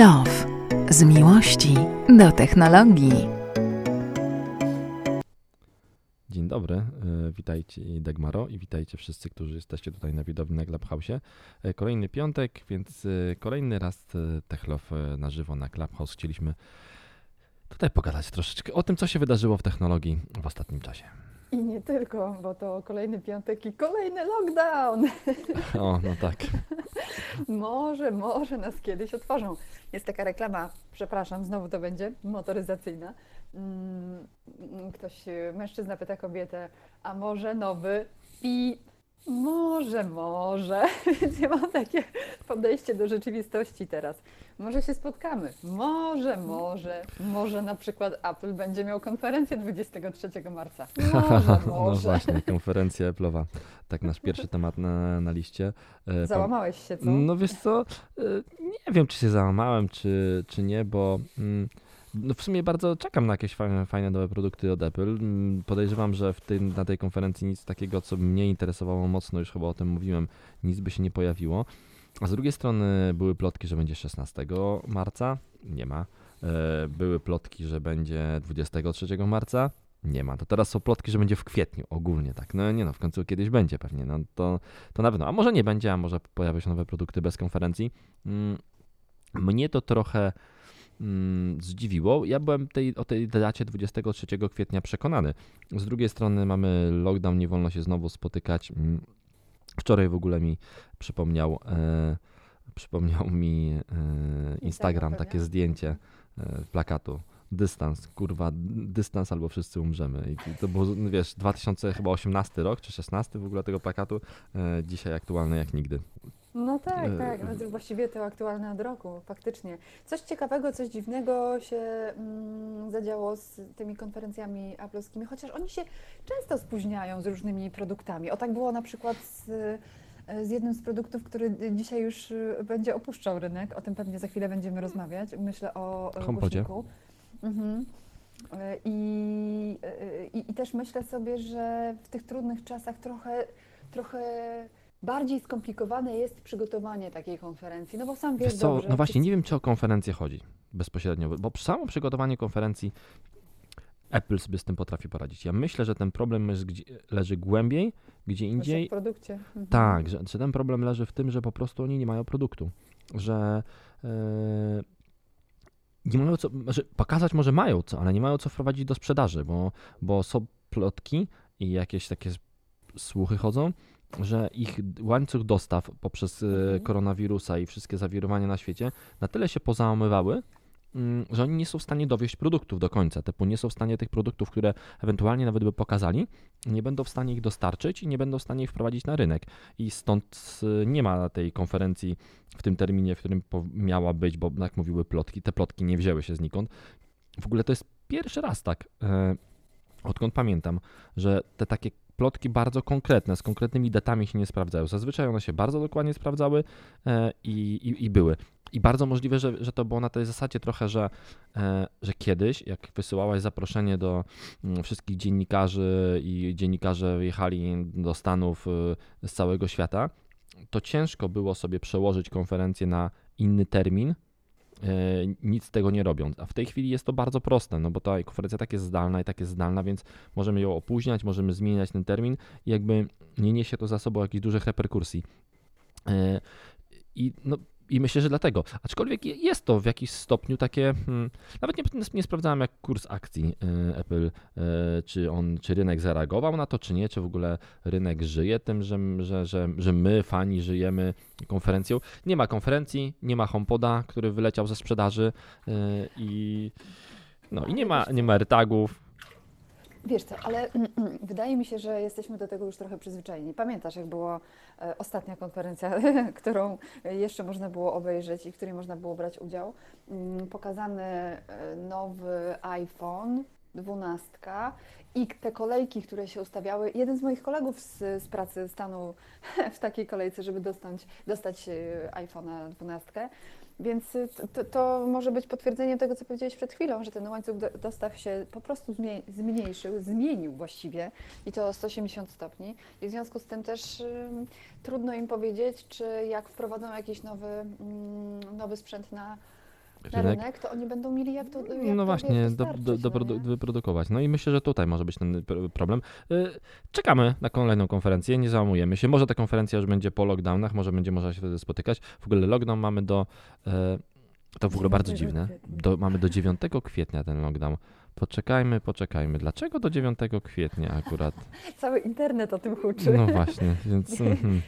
Love. Z miłości do technologii. Dzień dobry, e, witajcie Degmaro i witajcie wszyscy, którzy jesteście tutaj na widowni na Clubhouse. E, Kolejny piątek, więc e, kolejny raz Techlow na żywo na Clubhouse. Chcieliśmy tutaj pogadać troszeczkę o tym, co się wydarzyło w technologii w ostatnim czasie. I nie tylko, bo to kolejny piątek i kolejny lockdown. O, no tak. Może, może nas kiedyś otworzą. Jest taka reklama, przepraszam, znowu to będzie motoryzacyjna. Mm, Ktoś, mężczyzna pyta kobietę, a może nowy i może, może. Więc ja mam takie podejście do rzeczywistości teraz. Może się spotkamy. Może, może. Może na przykład Apple będzie miał konferencję 23 marca. Może, No może. właśnie, konferencja Apple'owa. Tak, nasz pierwszy temat na, na liście. E, Załamałeś się, co? No wiesz co, y, nie wiem czy się załamałem, czy, czy nie, bo mm, no w sumie bardzo czekam na jakieś fajne, fajne nowe produkty od Apple. Mm, Podejrzewam, że w tym, na tej konferencji nic takiego, co mnie interesowało mocno, już chyba o tym mówiłem, nic by się nie pojawiło. A z drugiej strony były plotki, że będzie 16 marca, nie ma. E, Były plotki, że będzie 23 marca, nie ma. To teraz są plotki, że będzie w kwietniu ogólnie, tak. No nie no, w końcu kiedyś będzie pewnie, no to, to na pewno. A może nie będzie, a może pojawią się nowe produkty bez konferencji. Mm, Mnie to trochę mm, zdziwiło. Ja byłem tej, o tej dacie 23 kwietnia przekonany. Z drugiej strony mamy lockdown, nie wolno się znowu spotykać. Mm, Wczoraj w ogóle mi przypomniał, e, przypomniał mi e, Instagram takie zdjęcie e, plakatu. Dystans, kurwa, dystans albo wszyscy umrzemy. I to był, no wiesz, 2018 rok czy 16 w ogóle tego plakatu, e, dzisiaj aktualny jak nigdy. No tak, E, tak. No to właściwie to aktualne od roku, faktycznie. Coś ciekawego, coś dziwnego się mm, zadziało z tymi konferencjami aplowskimi, chociaż oni się często spóźniają z różnymi produktami. O tak było na przykład z, e, z jednym z produktów, który dzisiaj już e, będzie opuszczał rynek. O tym pewnie za chwilę będziemy rozmawiać. Myślę o HomePodzie. Mhm. I, i, I też myślę sobie, że w tych trudnych czasach trochę, trochę bardziej skomplikowane jest przygotowanie takiej konferencji. No bo sam wiesz Wiesz co, dobrze. no właśnie, nie wiem, czy o konferencję chodzi bezpośrednio, bo samo przygotowanie konferencji Apple sobie z tym potrafi poradzić. Ja myślę, że ten problem jest gdzie, leży głębiej, gdzie indziej. w produkcie. Mhm. Tak, że, że ten problem leży w tym, że po prostu oni nie mają produktu. Że e, nie mają co, że pokazać może mają co, ale nie mają co wprowadzić do sprzedaży, bo, bo są plotki i jakieś takie słuchy chodzą, że ich łańcuch dostaw poprzez e, Mhm. koronawirusa i wszystkie zawirowania na świecie na tyle się pozałamywały, mm, że oni nie są w stanie dowieść produktów do końca. Typu nie są w stanie tych produktów, które ewentualnie nawet by pokazali, nie będą w stanie ich dostarczyć i nie będą w stanie ich wprowadzić na rynek. I stąd y, nie ma tej konferencji w tym terminie, w którym miała być, bo jak mówiły plotki, te plotki nie wzięły się znikąd. W ogóle to jest pierwszy raz tak, e, odkąd pamiętam, że te takie plotki bardzo konkretne, z konkretnymi datami się nie sprawdzają. Zazwyczaj one się bardzo dokładnie sprawdzały e, i, i, i były. I bardzo możliwe, że, że to było na tej zasadzie trochę, że, e, że kiedyś, jak wysyłałaś zaproszenie do mm, wszystkich dziennikarzy i dziennikarze jechali do Stanów y, z całego świata, to ciężko było sobie przełożyć konferencję na inny termin, e, nic z tego nie robiąc. A w tej chwili jest to bardzo proste, no bo ta konferencja tak jest zdalna i tak jest zdalna, więc możemy ją opóźniać, możemy zmieniać ten termin i jakby nie niesie to za sobą jakichś dużych reperkusji. E, I no, i myślę, że dlatego. Aczkolwiek je- jest to w jakiś stopniu takie. Hmm, nawet nie, nie sprawdzałem, jak kurs akcji e, Apple, e, czy on, czy rynek zareagował na to, czy nie, czy w ogóle rynek żyje tym, że, że, że, że my, fani, żyjemy konferencją. Nie ma konferencji, nie ma HomePoda, który wyleciał ze sprzedaży e, i. No i nie ma, nie ma AirTagów. Wiesz co, ale mm, mm, wydaje mi się, że jesteśmy do tego już trochę przyzwyczajeni. Pamiętasz, jak była e, ostatnia konferencja, którą jeszcze można było obejrzeć i w której można było brać udział? Mm, Pokazany e, nowy iPhone 12 i te kolejki, które się ustawiały. Jeden z moich kolegów z, z pracy stanął w takiej kolejce, żeby dostać, dostać e, iPhone'a 12. Więc y, to- to, może być potwierdzeniem tego, co powiedziałeś przed chwilą, że ten łańcuch do, dostaw się po prostu zmniejszył, zmienił właściwie i to o 180 stopni. I w związku z tym też ym, trudno im powiedzieć, czy jak wprowadzą jakiś nowy, mm, nowy sprzęt na, na rynek, to oni będą mieli jak to jak no właśnie, do, do, do, no produ- wyprodukować. No i myślę, że tutaj może być ten pr- problem. Y, Czekamy na kolejną konferencję, nie załamujemy się. Może ta konferencja już będzie po lockdownach, może będzie można się wtedy spotykać. W ogóle lockdown mamy do. e, To w ogóle bardzo 9 dziwne. Do, mamy do 9 kwietnia ten lockdown. Poczekajmy, poczekajmy. Dlaczego do 9 kwietnia akurat? Cały internet o tym huczy. No właśnie, więc mhm.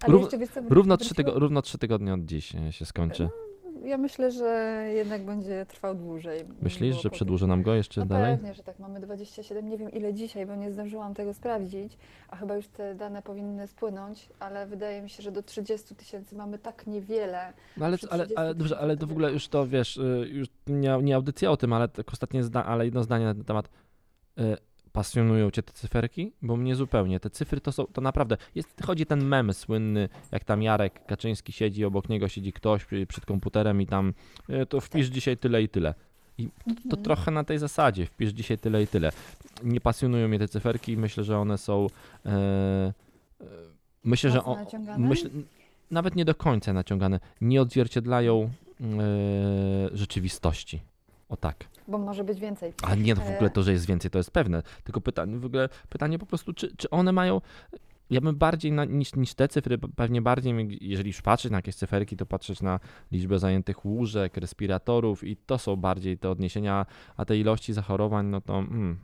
Ale rów- jeszcze, wiesz co, równo, trzy tygo, równo trzy tygodnie od dziś się skończy. Ja myślę, że jednak będzie trwał dłużej. Myślisz, że przedłuży nam go jeszcze No dalej? pewnie, że tak. Mamy 27, nie wiem ile dzisiaj, bo nie zdążyłam tego sprawdzić, a chyba już te dane powinny spłynąć, ale wydaje mi się, że do 30 tysięcy mamy tak niewiele. No ale, ale, 30 ale dobrze, ale to w ogóle już to wiesz, y, już nie, nie audycja o tym, ale tak ostatnie zda, ale jedno zdanie na ten temat. Pasjonują cię te cyferki? Bo mnie zupełnie. Te cyfry to są, to naprawdę, jest, chodzi ten mem słynny, jak tam Jarek Kaczyński siedzi, obok niego siedzi ktoś przed komputerem i tam y, to wpisz dzisiaj tyle i tyle. I to Mhm. trochę na tej zasadzie, wpisz dzisiaj tyle i tyle. Nie pasjonują mnie te cyferki, myślę, że one są, e, e, myślę, że myślę, nawet nie do końca naciągane, nie odzwierciedlają e, rzeczywistości. O tak. Bo może być więcej. A nie, no w ogóle E. to, że jest więcej, to jest pewne. Tylko pytanie, w ogóle pytanie po prostu, czy, czy one mają. Ja bym bardziej na, niż, niż te cyfry, pewnie bardziej, jeżeli już patrzeć na jakieś cyferki, to patrzeć na liczbę zajętych łóżek, respiratorów i to są bardziej te odniesienia, a te ilości zachorowań, no to mm,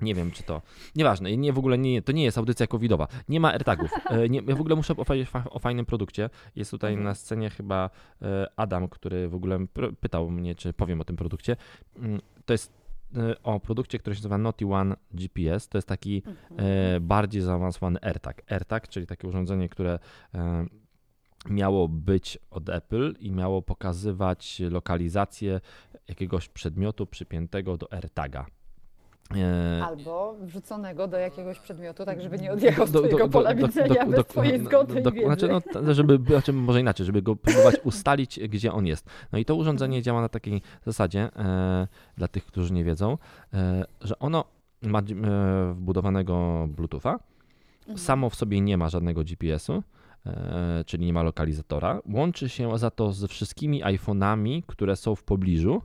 nie wiem, czy to. Nieważne, nie w ogóle nie, to nie jest audycja covidowa. Nie ma AirTagów. E, Nie, ja w ogóle muszę opowiedzieć o fajnym produkcie. Jest tutaj Mhm. na scenie chyba e, Adam, który w ogóle pytał mnie, czy powiem o tym produkcie. Mm, To jest e, o produkcie, który się nazywa Naughty One GPS. To jest taki Mhm. bardziej zaawansowany AirTag. AirTag, czyli takie urządzenie, które miało być od Apple i miało pokazywać lokalizację jakiegoś przedmiotu przypiętego do AirTaga. E, Albo wrzuconego do jakiegoś przedmiotu, tak żeby nie odjechał z do- twojego do- pola do- widzenia do- bez twojej zgody do- i wiedzy. Znaczy, no, żeby, znaczy, może inaczej, żeby go próbować ustalić, gdzie on jest. No i to urządzenie działa na takiej zasadzie, e, dla tych, którzy nie wiedzą, e, że ono ma e, wbudowanego Bluetootha, Mhm. samo w sobie nie ma żadnego GPS-u, e, czyli nie ma lokalizatora. Łączy się za to ze wszystkimi iPhone'ami, które są w pobliżu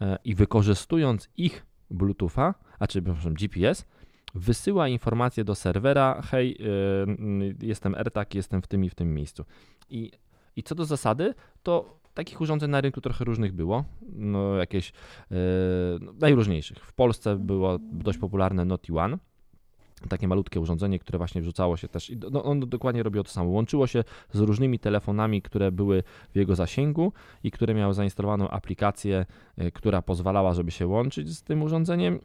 e, i wykorzystując ich Bluetootha, a czy przepraszam, GPS, wysyła informację do serwera, hej, n- jestem AirTag, jestem w tym i w tym miejscu. I, I co do zasady, to takich urządzeń na rynku trochę różnych było, no jakieś no, najróżniejszych. W Polsce było dość popularne Naughty One, takie malutkie urządzenie, które właśnie wrzucało się też, no, on dokładnie robiło to samo. Łączyło się z różnymi telefonami, które były w jego zasięgu i które miały zainstalowaną aplikację, y, która pozwalała, żeby się łączyć z tym urządzeniem.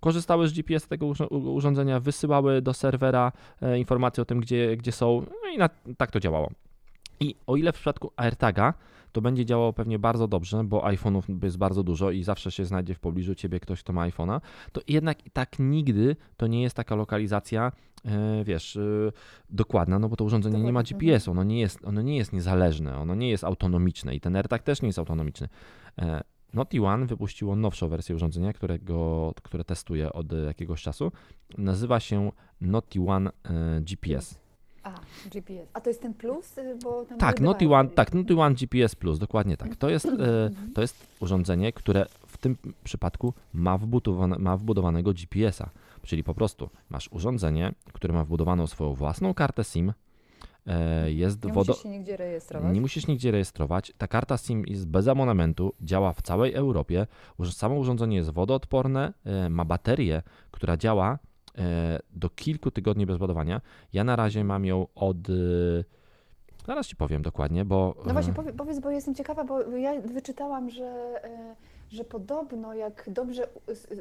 Korzystały z GPS tego urządzenia, wysyłały do serwera e, informacje o tym, gdzie, gdzie są, no i na, tak to działało. I o ile w przypadku AirTaga to będzie działało pewnie bardzo dobrze, bo iPhone'ów jest bardzo dużo i zawsze się znajdzie w pobliżu ciebie ktoś, kto ma iPhone'a, to jednak i tak nigdy to nie jest taka lokalizacja, e, wiesz, e, dokładna, no bo to urządzenie nie ma Dokładna, GPS-u, ono nie, jest, ono nie jest niezależne, ono nie jest autonomiczne i ten AirTag też nie jest autonomiczny. E, Naughty One wypuściło nowszą wersję urządzenia, którego, które testuje od jakiegoś czasu. Nazywa się Naughty One GPS. A, GPS. A to jest ten plus? y, Bo Tak, dwa One, tak, One GPS Plus, dokładnie tak. To jest, e, to jest urządzenie, które w tym przypadku ma, wbudowane, ma wbudowanego GPS-a. Czyli po prostu masz urządzenie, które ma wbudowaną swoją własną kartę SIM, e, jest Nie wodo... musisz się nigdzie rejestrować. Nie musisz nigdzie rejestrować. Ta karta SIM jest bez abonamentu, działa w całej Europie. Samo urządzenie jest wodoodporne, e, ma baterię, która działa do kilku tygodni bez ładowania. Ja na razie mam ją od. e, Zaraz ci powiem dokładnie, bo. No właśnie, e, powie, powiedz, bo jestem ciekawa, bo ja wyczytałam, że, e, że podobno jak dobrze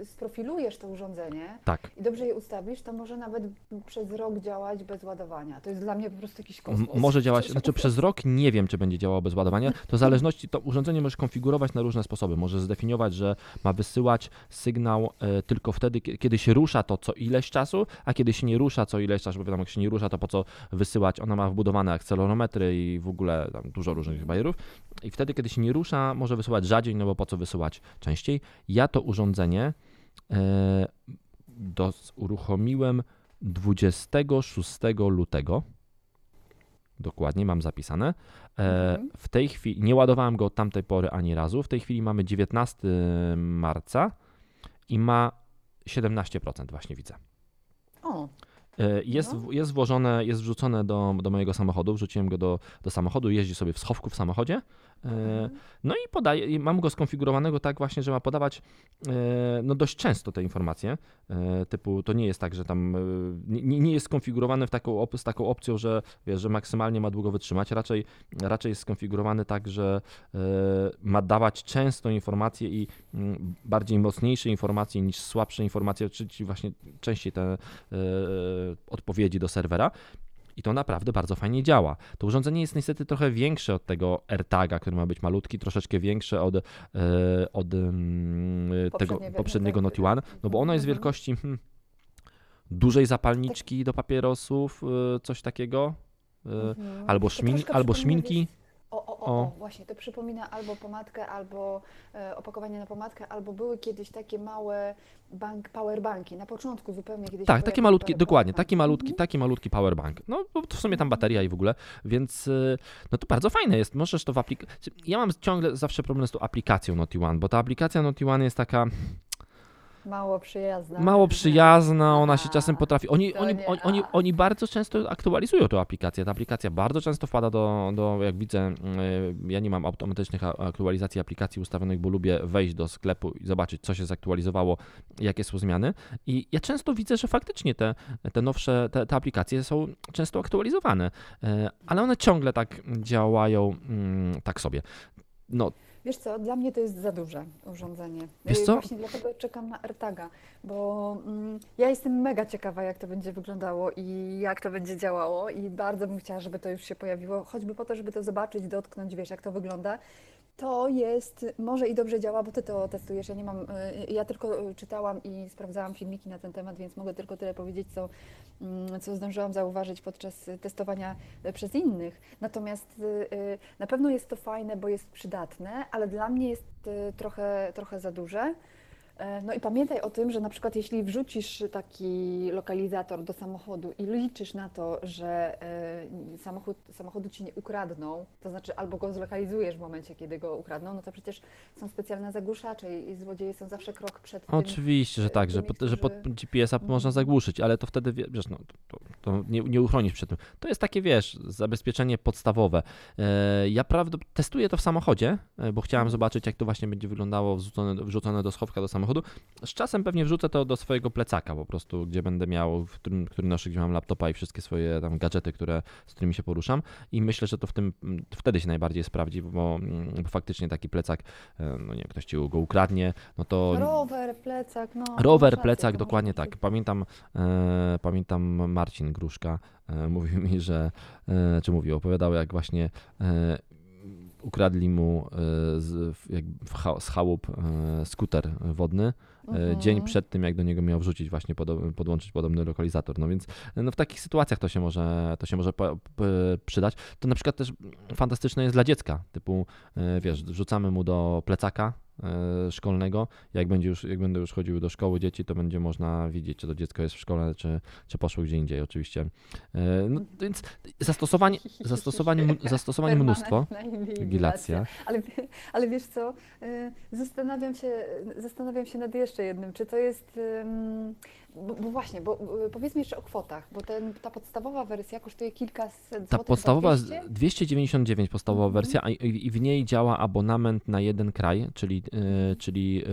sprofilujesz to urządzenie Tak. i dobrze je ustawisz, to może nawet przez rok działać bez ładowania. To jest dla mnie po prostu jakiś M- kosmos. Może działać, znaczy przez rok nie wiem, czy będzie działało bez ładowania. To w zależności, to urządzenie możesz konfigurować na różne sposoby. Możesz zdefiniować, że ma wysyłać sygnał e, tylko wtedy, kie- kiedy się rusza to co ileś czasu, a kiedy się nie rusza co ileś czasu, bo wiadomo, jak się nie rusza, to po co wysyłać? Ona ma wbudowane akcelerometry i w ogóle tam dużo różnych bajerów. I wtedy, kiedy się nie rusza, może wysyłać rzadziej, no bo po co wysyłać częściej. Ja to urządzenie e, dos, uruchomiłem 26 lutego. dokładnie, mam zapisane. E, Mhm. w tej chwili, nie ładowałem go od tamtej pory ani razu, w tej chwili mamy 19 marca i ma 17% właśnie widzę. O, E, Jest, No. jest włożone, jest wrzucone do, do mojego samochodu, wrzuciłem go do, do samochodu, jeździ sobie w schowku w samochodzie. E, mhm. No i podaje, i mam go skonfigurowanego tak właśnie, że ma podawać e, no dość często te informacje, e, typu to nie jest tak, że tam nie, nie jest skonfigurowany w taką, z taką opcją, że wiesz, że maksymalnie ma długo wytrzymać, raczej, raczej jest skonfigurowany tak, że ma dawać często informacje i mm, bardziej mocniejsze informacje niż słabsze informacje, czyli właśnie częściej te odpowiedzi do serwera. I to naprawdę bardzo fajnie działa. To urządzenie jest niestety trochę większe od tego AirTaga, który ma być malutki, troszeczkę większe od, e, od mm, tego Poprzednie- poprzedniego tak, Note One, no bo ono jest mhm. wielkości hmm, dużej zapalniczki do papierosów, e, coś takiego, e, Mhm. albo, szmin, albo szminki. O, właśnie, to przypomina albo pomadkę, albo e, opakowanie na pomadkę, albo były kiedyś takie małe bank, powerbanki, na początku zupełnie kiedyś. Tak, takie malutkie, power- dokładnie, taki malutki, Mhm. taki malutki powerbank. No, bo to w sumie tam bateria i w ogóle, więc y, no to bardzo fajne jest. Możesz to w aplikacji. Ja mam ciągle zawsze problem z tą aplikacją Note One, bo ta aplikacja Note One jest taka Mało przyjazna. mało przyjazna, ona się czasem potrafi. Oni, oni, oni, oni, oni bardzo często aktualizują tę aplikację. Ta aplikacja bardzo często wpada do, do jak widzę, y, ja nie mam automatycznych aktualizacji aplikacji ustawionych, bo lubię wejść do sklepu i zobaczyć, co się zaktualizowało, jakie są zmiany. I ja często widzę, że faktycznie te, te nowsze, te, te aplikacje są często aktualizowane, y, ale one ciągle tak działają mm, tak sobie. No, Wiesz co, dla mnie to jest za duże urządzenie. Wiesz Y, co? Właśnie dlatego czekam na AirTaga, bo mm, ja jestem mega ciekawa, jak to będzie wyglądało i jak to będzie działało i bardzo bym chciała, żeby to już się pojawiło, choćby po to, żeby to zobaczyć, dotknąć, wiesz, jak to wygląda. To jest, może i dobrze działa, bo ty to testujesz, ja nie mam, y, ja tylko y, czytałam i sprawdzałam filmiki na ten temat, więc mogę tylko tyle powiedzieć, co, mm, co zdążyłam zauważyć podczas testowania y, przez innych. Natomiast na pewno jest to fajne, bo jest przydatne, ale dla mnie jest trochę, trochę za duże. E, No i pamiętaj o tym, że na przykład jeśli wrzucisz taki lokalizator do samochodu i liczysz na to, że e, samochód, samochodu ci nie ukradną, to znaczy albo go zlokalizujesz w momencie, kiedy go ukradną, no to przecież są specjalne zagłuszacze i złodzieje są zawsze krok przed tym. Oczywiście, że tak, że, tymi, pod, że pod którzy- GPS-a Mhm. można zagłuszyć, ale to wtedy, wie- wiesz, no, to, to nie, nie uchronisz przed tym. To jest takie, wiesz, zabezpieczenie podstawowe. E, ja prawdę testuję to w samochodzie, e, bo chciałem Mhm. zobaczyć, jak to właśnie będzie wyglądało wrzucone, wrzucone do schowka do samochodu. Z czasem pewnie wrzucę to do swojego plecaka po prostu, gdzie będę miał, w którym, który noszę, gdzie mam laptopa i wszystkie swoje tam gadżety, które, z którymi się poruszam i myślę, że to w tym, wtedy się najbardziej sprawdzi, bo, mm, bo faktycznie taki plecak, e, no nie ktoś ci go ukradnie, no to... Rower, plecak, no. Rower, plecak, dokładnie tak. Pamiętam, e, pamiętam Marcin Gruszka e, mówił mi, że, e, czy mówił, opowiadał jak właśnie ukradli mu e, z, z chałup e, skuter wodny e, Mhm. dzień przed tym, jak do niego miał wrzucić właśnie podo- podłączyć podobny lokalizator. No więc no w takich sytuacjach to się może, to się może po, przydać. To na przykład też fantastyczne jest dla dziecka, typu wiesz, wrzucamy mu do plecaka szkolnego, jak będzie już, jak będą już chodziły do szkoły dzieci, to będzie można widzieć, czy to dziecko jest w szkole, czy, czy poszło gdzie indziej oczywiście. E, No więc zastosowań, zastosowań, zastosowań mnóstwo. Inwigilacja. Ale, ale wiesz co, y, zastanawiam się, zastanawiam się nad jeszcze jednym, czy to jest, bo, bo właśnie, bo y, powiedzmy jeszcze o kwotach, bo ten, ta podstawowa wersja kosztuje kilkaset Ta złotych, podstawowa, za 200? 299 podstawowa Mhm. wersja a i, w niej działa abonament na jeden kraj, czyli, e, czyli e,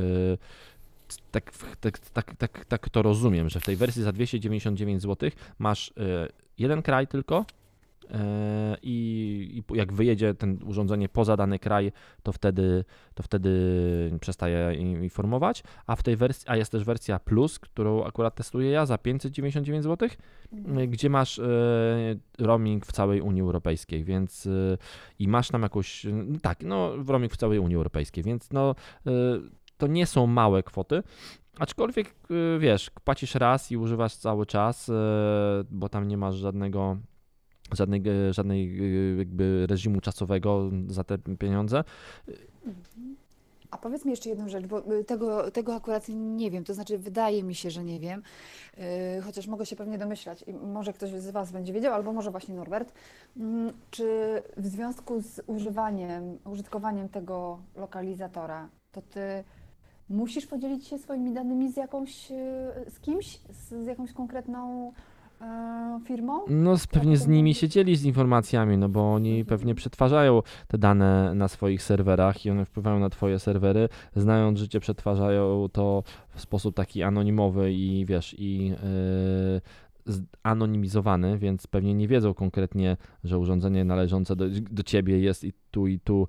tak, tak, tak, tak, tak to rozumiem, że w tej wersji za 299 zł masz e, jeden kraj tylko e, i, i po- jak wyjedzie ten urządzenie poza dany kraj, to wtedy, to wtedy przestaje in- informować, a w tej wersji, a jest też wersja Plus, którą akurat testuję ja za 599 zł, Mhm. gdzie masz e, roaming w całej Unii Europejskiej, więc e, i masz tam jakąś, tak, no roaming w całej Unii Europejskiej, więc no e, to nie są małe kwoty, aczkolwiek e, wiesz, płacisz raz i używasz cały czas, e, bo tam nie masz żadnego żadnej, e, żadnej e, jakby reżimu czasowego za te pieniądze. A powiedz mi jeszcze jedną rzecz, bo y, tego, tego akurat nie wiem, to znaczy wydaje mi się, że nie wiem, chociaż mogę się pewnie domyślać i może ktoś z Was będzie wiedział, albo może właśnie Norbert, mm, czy w związku z używaniem, użytkowaniem tego lokalizatora, to Ty musisz podzielić się swoimi danymi z jakąś, z kimś, z, jakąś konkretną firmą? No z, pewnie z nimi się dzieli z informacjami, no bo oni Mhm. pewnie przetwarzają te dane na swoich serwerach i one wpływają na twoje serwery, znając życie przetwarzają to w sposób taki anonimowy i wiesz, i yy, anonimizowany, więc pewnie nie wiedzą konkretnie, że urządzenie należące do, do ciebie jest i tu i tu,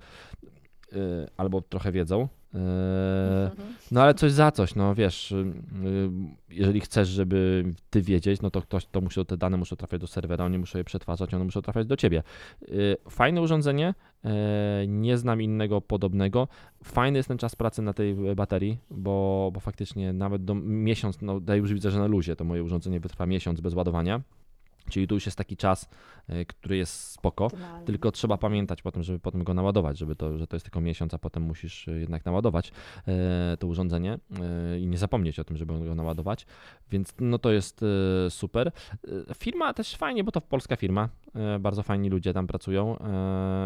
yy, albo trochę wiedzą. Mhm. no ale coś za coś, no wiesz, y, jeżeli chcesz, żeby ty wiedzieć, no to ktoś, to muszą, te dane muszą trafiać do serwera, oni muszą je przetwarzać, one muszą trafiać do ciebie. Y, Fajne urządzenie, e, nie znam innego podobnego. Fajny jest ten czas pracy na tej baterii, bo, bo faktycznie nawet do miesiąc, no ja już widzę, że na luzie to moje urządzenie wytrwa miesiąc bez ładowania. Czyli tu już jest taki czas, e, który jest spoko. Optymalnie. Tylko trzeba pamiętać potem, żeby potem go naładować, żeby to, że to jest tylko miesiąc, a potem musisz e, jednak naładować e, to urządzenie i nie zapomnieć o tym, żeby go naładować. Więc no to jest super. Firma też fajnie, bo to polska firma. Bardzo fajni ludzie tam pracują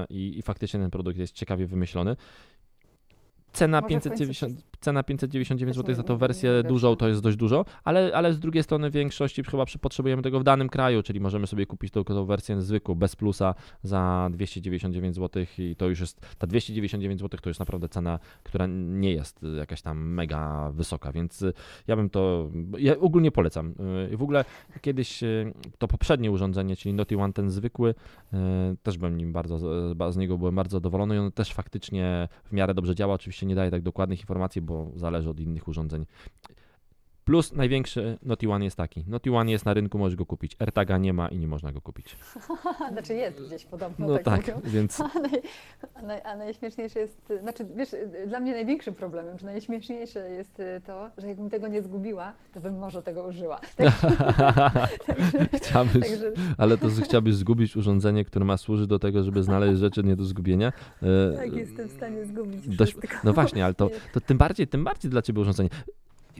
i, i faktycznie ten produkt jest ciekawie wymyślony. Cena, Może w końcu 590, cena 599 Też zł za tą nie wersję dużą to jest dość dużo, ale, ale z drugiej strony w większości chyba potrzebujemy tego w danym kraju, czyli możemy sobie kupić tą, tą wersję zwykłą, bez plusa za 299 zł i to już jest, ta 299 zł to jest naprawdę cena, która nie jest jakaś tam mega wysoka, więc y, ja bym to, ja ogólnie polecam. Y, W ogóle kiedyś y, to poprzednie urządzenie, czyli Noty One ten zwykły, też byłem nim bardzo, z- z niego byłem bardzo zadowolony i on też faktycznie w miarę dobrze działa, oczywiście nie daje tak dokładnych informacji, bo zależy od innych urządzeń. Plus największy Noty One jest taki. Noty One jest na rynku, możesz go kupić. AirTaga nie ma i nie można go kupić. Znaczy jest gdzieś podobno, No tak, tak, więc A, naj, a, naj, a najśmieszniejsze jest, znaczy wiesz, dla mnie największym problemem, czy najśmieszniejsze jest y, to, że jakbym tego nie zgubiła, to bym może tego użyła. chciałbyś, Także ale to że chciałbyś zgubić urządzenie, które ma służyć do tego, żeby znaleźć rzeczy nie do zgubienia. E, tak jestem w stanie zgubić Dość-. No właśnie, ale to, to tym bardziej, tym bardziej dla ciebie urządzenie.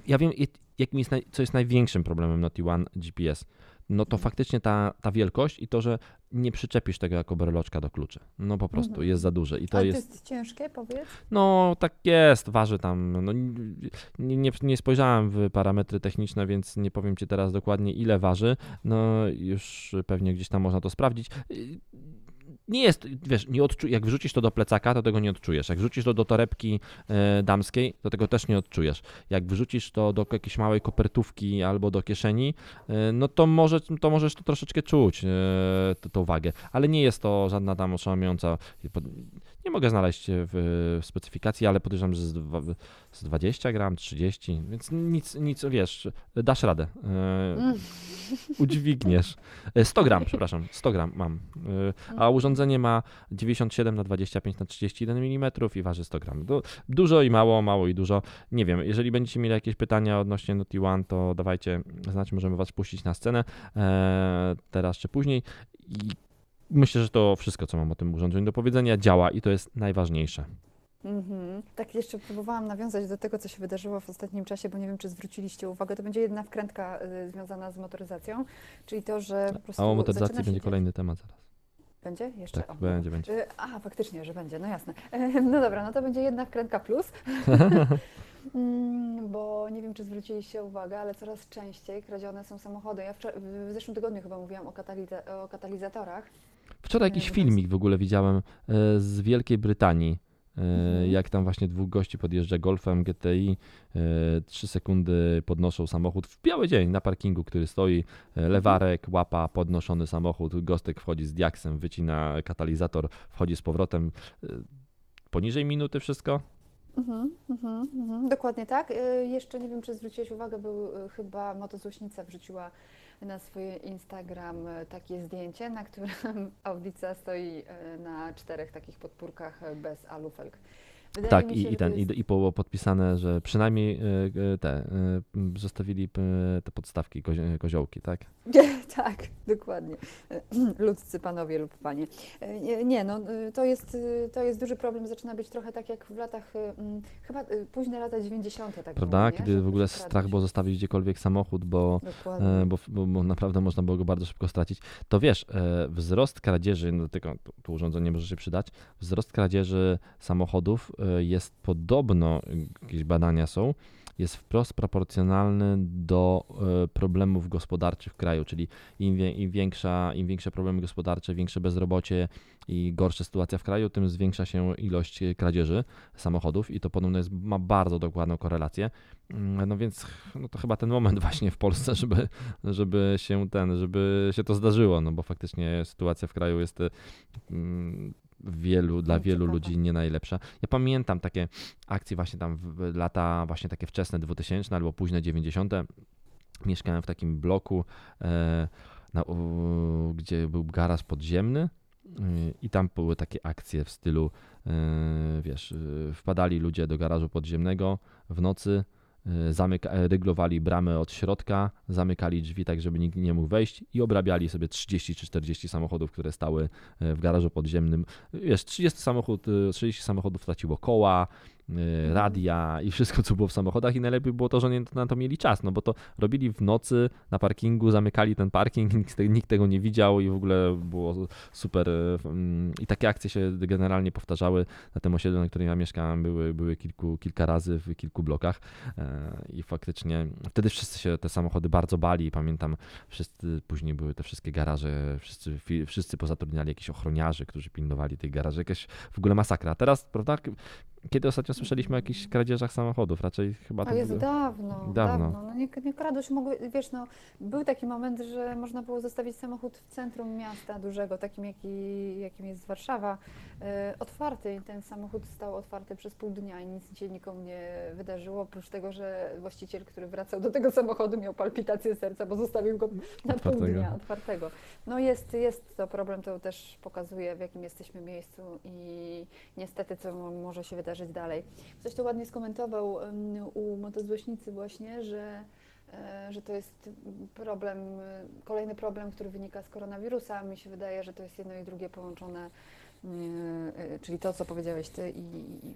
Ja wiem, jak- jakim jest naj, co jest największym problemem Noty One GPS. No to Mhm. faktycznie ta, ta wielkość i to, że nie przyczepisz tego jako breloczka do kluczy. No po prostu Mhm. jest za duże i to Ale jest, to jest ciężkie, powiedz? no tak jest, waży tam, no nie, nie, nie spojrzałem w parametry techniczne, więc nie powiem ci teraz dokładnie ile waży, no już pewnie gdzieś tam można to sprawdzić. Nie jest, wiesz, nie odczu- jak wrzucisz to do plecaka, to tego nie odczujesz. Jak wrzucisz to do torebki e, damskiej, to tego też nie odczujesz. Jak wrzucisz to do jakiejś małej kopertówki albo do kieszeni, e, no to, może, to możesz to troszeczkę czuć, e, tą wagę. Ale nie jest to żadna tam oszałamiająca. Nie mogę znaleźć w, w specyfikacji, ale podejrzewam, że z, dwa, z 20 gram, 30, więc nic, nic, wiesz, dasz radę. E, udźwigniesz. E, 100 gram, przepraszam, 100 gram mam. E, A urządzenie ma 97 na 25 na 31 mm i waży 100 gram. Du- Dużo i mało, mało i dużo. Nie wiem, jeżeli będziecie mieli jakieś pytania odnośnie Noty One, to dawajcie znać, możemy was puścić na scenę e, teraz czy później. I myślę, że to wszystko, co mam o tym urządzeniu do powiedzenia, działa i to jest najważniejsze. Mhm. Tak jeszcze próbowałam nawiązać do tego, co się wydarzyło w ostatnim czasie, bo nie wiem, czy zwróciliście uwagę. To będzie jedna wkrętka y, związana z motoryzacją, czyli to, że po prostu A o motoryzacji będzie kolejny temat zaraz. Będzie? Jeszcze? Tak, O, będzie, będzie. Y, A, faktycznie, że będzie, no jasne. No dobra, no to będzie jedna wkrętka plus. Mm, Bo nie wiem, czy zwróciliście uwagę, ale coraz częściej kradzione są samochody. Ja wczor- w zeszłym tygodniu chyba mówiłam o, kataliza- o katalizatorach. Wczoraj jakiś to filmik w ogóle widziałem e, z Wielkiej Brytanii. e, Mhm. Jak tam właśnie dwóch gości podjeżdża Golfem GTI, e, trzy sekundy podnoszą samochód w biały dzień na parkingu, który stoi, e, lewarek, łapa, podnoszony samochód, gostek wchodzi z diaksem, wycina katalizator, wchodzi z powrotem. Poniżej minuty wszystko? Mhm, mhm, mhm. Dokładnie tak. Jeszcze nie wiem, czy zwróciłeś uwagę, był chyba motozłośnica wrzuciła na swój Instagram y, takie zdjęcie, na którym audica stoi y, na czterech takich podpórkach y, bez alufelg. Wydaje Tak, i, się, i ten, jest... i było podpisane, że przynajmniej e, e, te, e, zostawili te podstawki kozi- koziołki, tak? tak, dokładnie. Ludzcy panowie lub panie. Nie, no to jest, to jest duży problem. Zaczyna być trochę tak jak w latach, mm, chyba późne lata 90. tak Prawda? nie? Kiedy w ogóle strach było zostawić gdziekolwiek samochód, bo bo, bo, bo naprawdę można było go bardzo szybko stracić. To wiesz, wzrost kradzieży, no tylko to, urządzenie może się przydać, wzrost kradzieży samochodów jest podobno, e, jakieś badania są, jest wprost proporcjonalny do e, problemów gospodarczych w kraju, czyli im, wie, im, większa, im większe problemy gospodarcze, większe bezrobocie i gorsza sytuacja w kraju, tym zwiększa się ilość e, kradzieży samochodów i to podobno jest, ma bardzo dokładną korelację. Mm, No więc no to chyba ten moment właśnie w Polsce, żeby, żeby się ten, żeby się to zdarzyło, no bo faktycznie sytuacja w kraju jest e, mm, wielu, dla wielu ludzi nie najlepsza. Ja pamiętam takie akcje właśnie tam w lata właśnie takie wczesne 2000 albo późne 90. Mieszkałem w takim bloku, e, na, gdzie był garaż podziemny y, i tam były takie akcje w stylu, e, wiesz, wpadali ludzie do garażu podziemnego w nocy, zamyka, e, ryglowali bramę od środka, zamykali drzwi tak, żeby nikt nie mógł wejść i obrabiali sobie 30 czy 40 samochodów, które stały e, w garażu podziemnym. Wiesz, 30 samochód, y, 30 samochodów straciło koła, y, radia i wszystko, co było w samochodach i najlepiej było to, że oni na to mieli czas, no bo to robili w nocy na parkingu, zamykali ten parking, nikt, te- nikt tego nie widział i w ogóle było super y, mm, i takie akcje się generalnie powtarzały na tym osiedlu, na którym ja mieszkałem, były, były kilku, kilka razy w kilku blokach e, i faktycznie wtedy wszyscy się te samochody bardzo bali pamiętam wszyscy, później były te wszystkie garaże, wszyscy, wszyscy pozatrudniali jakichś ochroniarzy, którzy pilnowali tych garaży, jakaś w ogóle masakra. Teraz, prawda, kiedy ostatnio słyszeliśmy o jakichś kradzieżach samochodów? Raczej chyba To jest dawno, Dawno. dawno. No nie, nie mogły, wiesz, no, był taki moment, że można było zostawić samochód w centrum miasta dużego, takim jaki, jakim jest Warszawa, e, otwarty i ten samochód stał otwarty przez pół dnia i nic się nikomu nie wydarzyło, oprócz tego, że właściciel, który wracał do tego samochodu miał palpitację serca, bo zostawił go na pół Otwartego. dnia otwartego. No jest, jest to problem, to też pokazuje, w jakim jesteśmy miejscu i niestety, co mo- może się wydarzyć dalej. Ktoś to ładnie skomentował u motozłośnicy właśnie, że, e, że to jest problem, e, kolejny problem, który wynika z koronawirusa. Mi się wydaje, że to jest jedno i drugie połączone, e, czyli to, co powiedziałeś Ty i,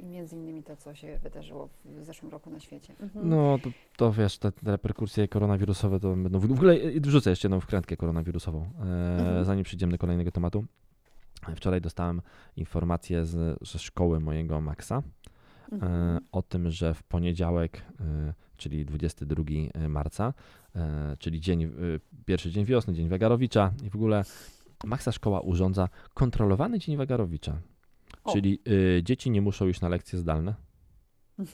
i między innymi to, co się wydarzyło w zeszłym roku na świecie. Mhm. No, to, to wiesz, te, te reperkusje koronawirusowe to będą. W ogóle wrzucę jeszcze jedną wkrętkę koronawirusową, e, Mhm. zanim przejdziemy do kolejnego tematu. Wczoraj dostałem informację z, ze szkoły mojego Maxa e, Mhm. o tym, że w poniedziałek, e, czyli 22 marca, e, czyli dzień, e, pierwszy dzień wiosny, dzień Wagarowicza i w ogóle Maxa szkoła urządza kontrolowany dzień Wagarowicza. O. Czyli e, dzieci nie muszą iść na lekcje zdalne.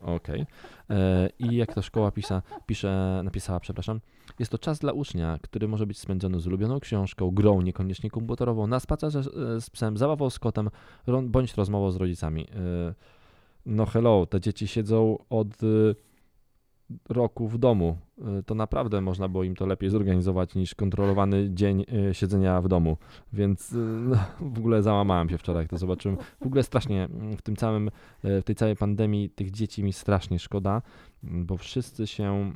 Okej. E, I jak to szkoła pisa, pisze, napisała, przepraszam, jest to czas dla ucznia, który może być spędzony z ulubioną książką, grą, niekoniecznie komputerową, na spacerze e, z psem, zabawą z kotem, bądź rozmową z rodzicami. E, No hello, te dzieci siedzą od e, roku w domu. To naprawdę można było im to lepiej zorganizować niż kontrolowany dzień siedzenia w domu. Więc no, w ogóle załamałem się wczoraj, jak to zobaczyłem. W ogóle strasznie mm, w tym całym, w tej całej pandemii tych dzieci mi strasznie szkoda, bo wszyscy się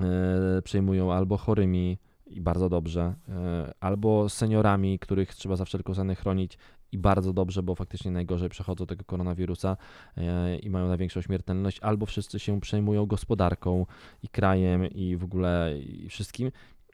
e, przejmują albo chorymi i bardzo dobrze, e, albo seniorami, których trzeba za wszelką cenę chronić i bardzo dobrze, bo faktycznie najgorzej przechodzą tego koronawirusa e, i mają największą śmiertelność, albo wszyscy się przejmują gospodarką i krajem i w ogóle i wszystkim.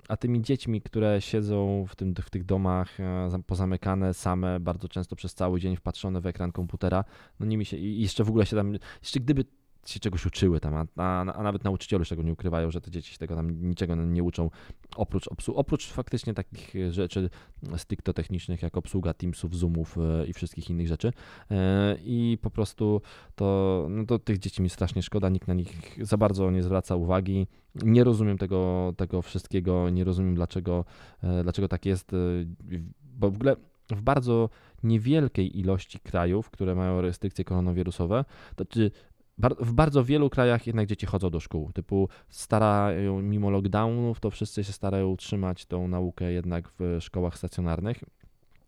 A tymi dziećmi, które siedzą w, tym, w tych domach zam- pozamykane, same, bardzo często przez cały dzień wpatrzone w ekran komputera, no nimi się i jeszcze w ogóle się tam, jeszcze gdyby się czegoś uczyły tam, a, a, a nawet nauczyciele już tego nie ukrywają, że te dzieci się tego tam niczego nie uczą, oprócz, obsu- oprócz faktycznie takich rzeczy stricte technicznych, jak obsługa Teamsów, Zoomów e, i wszystkich innych rzeczy. E, I po prostu to, no to tych dzieci mi strasznie szkoda, nikt na nich za bardzo nie zwraca uwagi. Nie rozumiem tego, tego wszystkiego, nie rozumiem dlaczego, e, dlaczego tak jest, bo w ogóle w bardzo niewielkiej ilości krajów, które mają restrykcje koronawirusowe, to czy w bardzo wielu krajach jednak dzieci chodzą do szkół. Typu starają, mimo lockdownów, to wszyscy się starają utrzymać tą naukę jednak w szkołach stacjonarnych.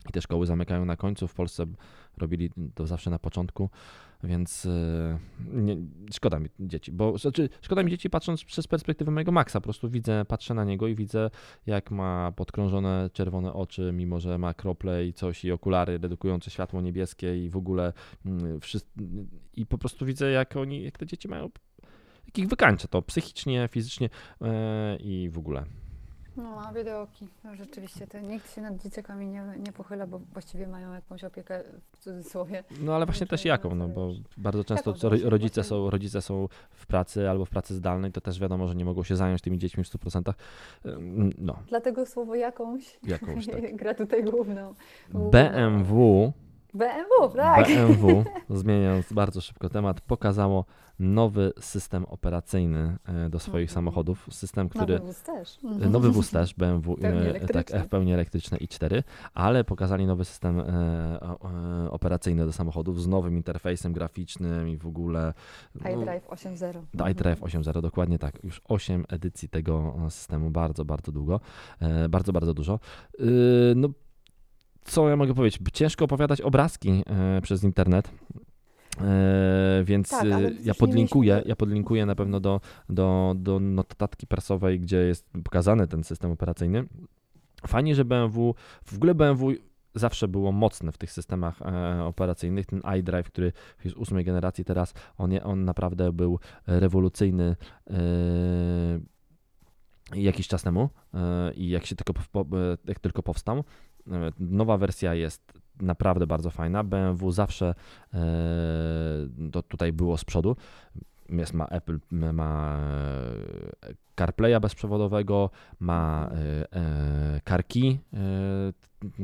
i te szkoły zamykają na końcu. W Polsce robili to zawsze na początku, więc e, nie, szkoda mi dzieci, bo znaczy, szkoda mi dzieci patrząc przez perspektywę mojego Maxa, po prostu widzę, patrzę na niego i widzę jak ma podkrążone czerwone oczy, mimo że ma krople i coś i okulary redukujące światło niebieskie i w ogóle mm, i po prostu widzę jak oni, jak te dzieci mają, jak ich wykańcza to psychicznie, fizycznie e, i w ogóle. No, a wideoki. No, rzeczywiście, to nikt się nad dzieciakami nie, nie pochyla, bo właściwie mają jakąś opiekę w cudzysłowie. No ale właśnie też jaką, no bo bardzo często ro- rodzice są, rodzice są w pracy albo w pracy zdalnej, to też wiadomo, że nie mogą się zająć tymi dziećmi w 100%. Ym, No, Dlatego słowo jakąś, jakąś tak. gra tutaj główną- BMW, BMW, tak. BMW, zmieniając bardzo szybko temat, pokazało nowy system operacyjny e, do swoich Mhm. samochodów. System, który Nowy wóz też. Nowy wóz też, BMW, e, tak. F pełni elektryczne i4, ale pokazali nowy system e, e, operacyjny do samochodów z nowym interfejsem graficznym i w ogóle. no, iDrive 8.0. do iDrive 8.0, dokładnie tak. Już 8 edycji tego e, systemu, bardzo, bardzo długo, e, bardzo, bardzo dużo. No, co ja mogę powiedzieć? Ciężko opowiadać obrazki e, przez internet. E, więc Tak, ja podlinkuję, ja podlinkuję na pewno do, do, do notatki prasowej, gdzie jest pokazany ten system operacyjny. Fajnie, że BMW, w ogóle BMW zawsze było mocne w tych systemach e, operacyjnych. Ten iDrive, który jest ósmej generacji teraz, on, on naprawdę był rewolucyjny jakiś czas temu i jak się tylko, jak tylko powstał. Nowa wersja jest naprawdę bardzo fajna. BMW zawsze e, to tutaj było z przodu. Jest, ma Apple, ma e, CarPlaya bezprzewodowego, ma CarKey, e,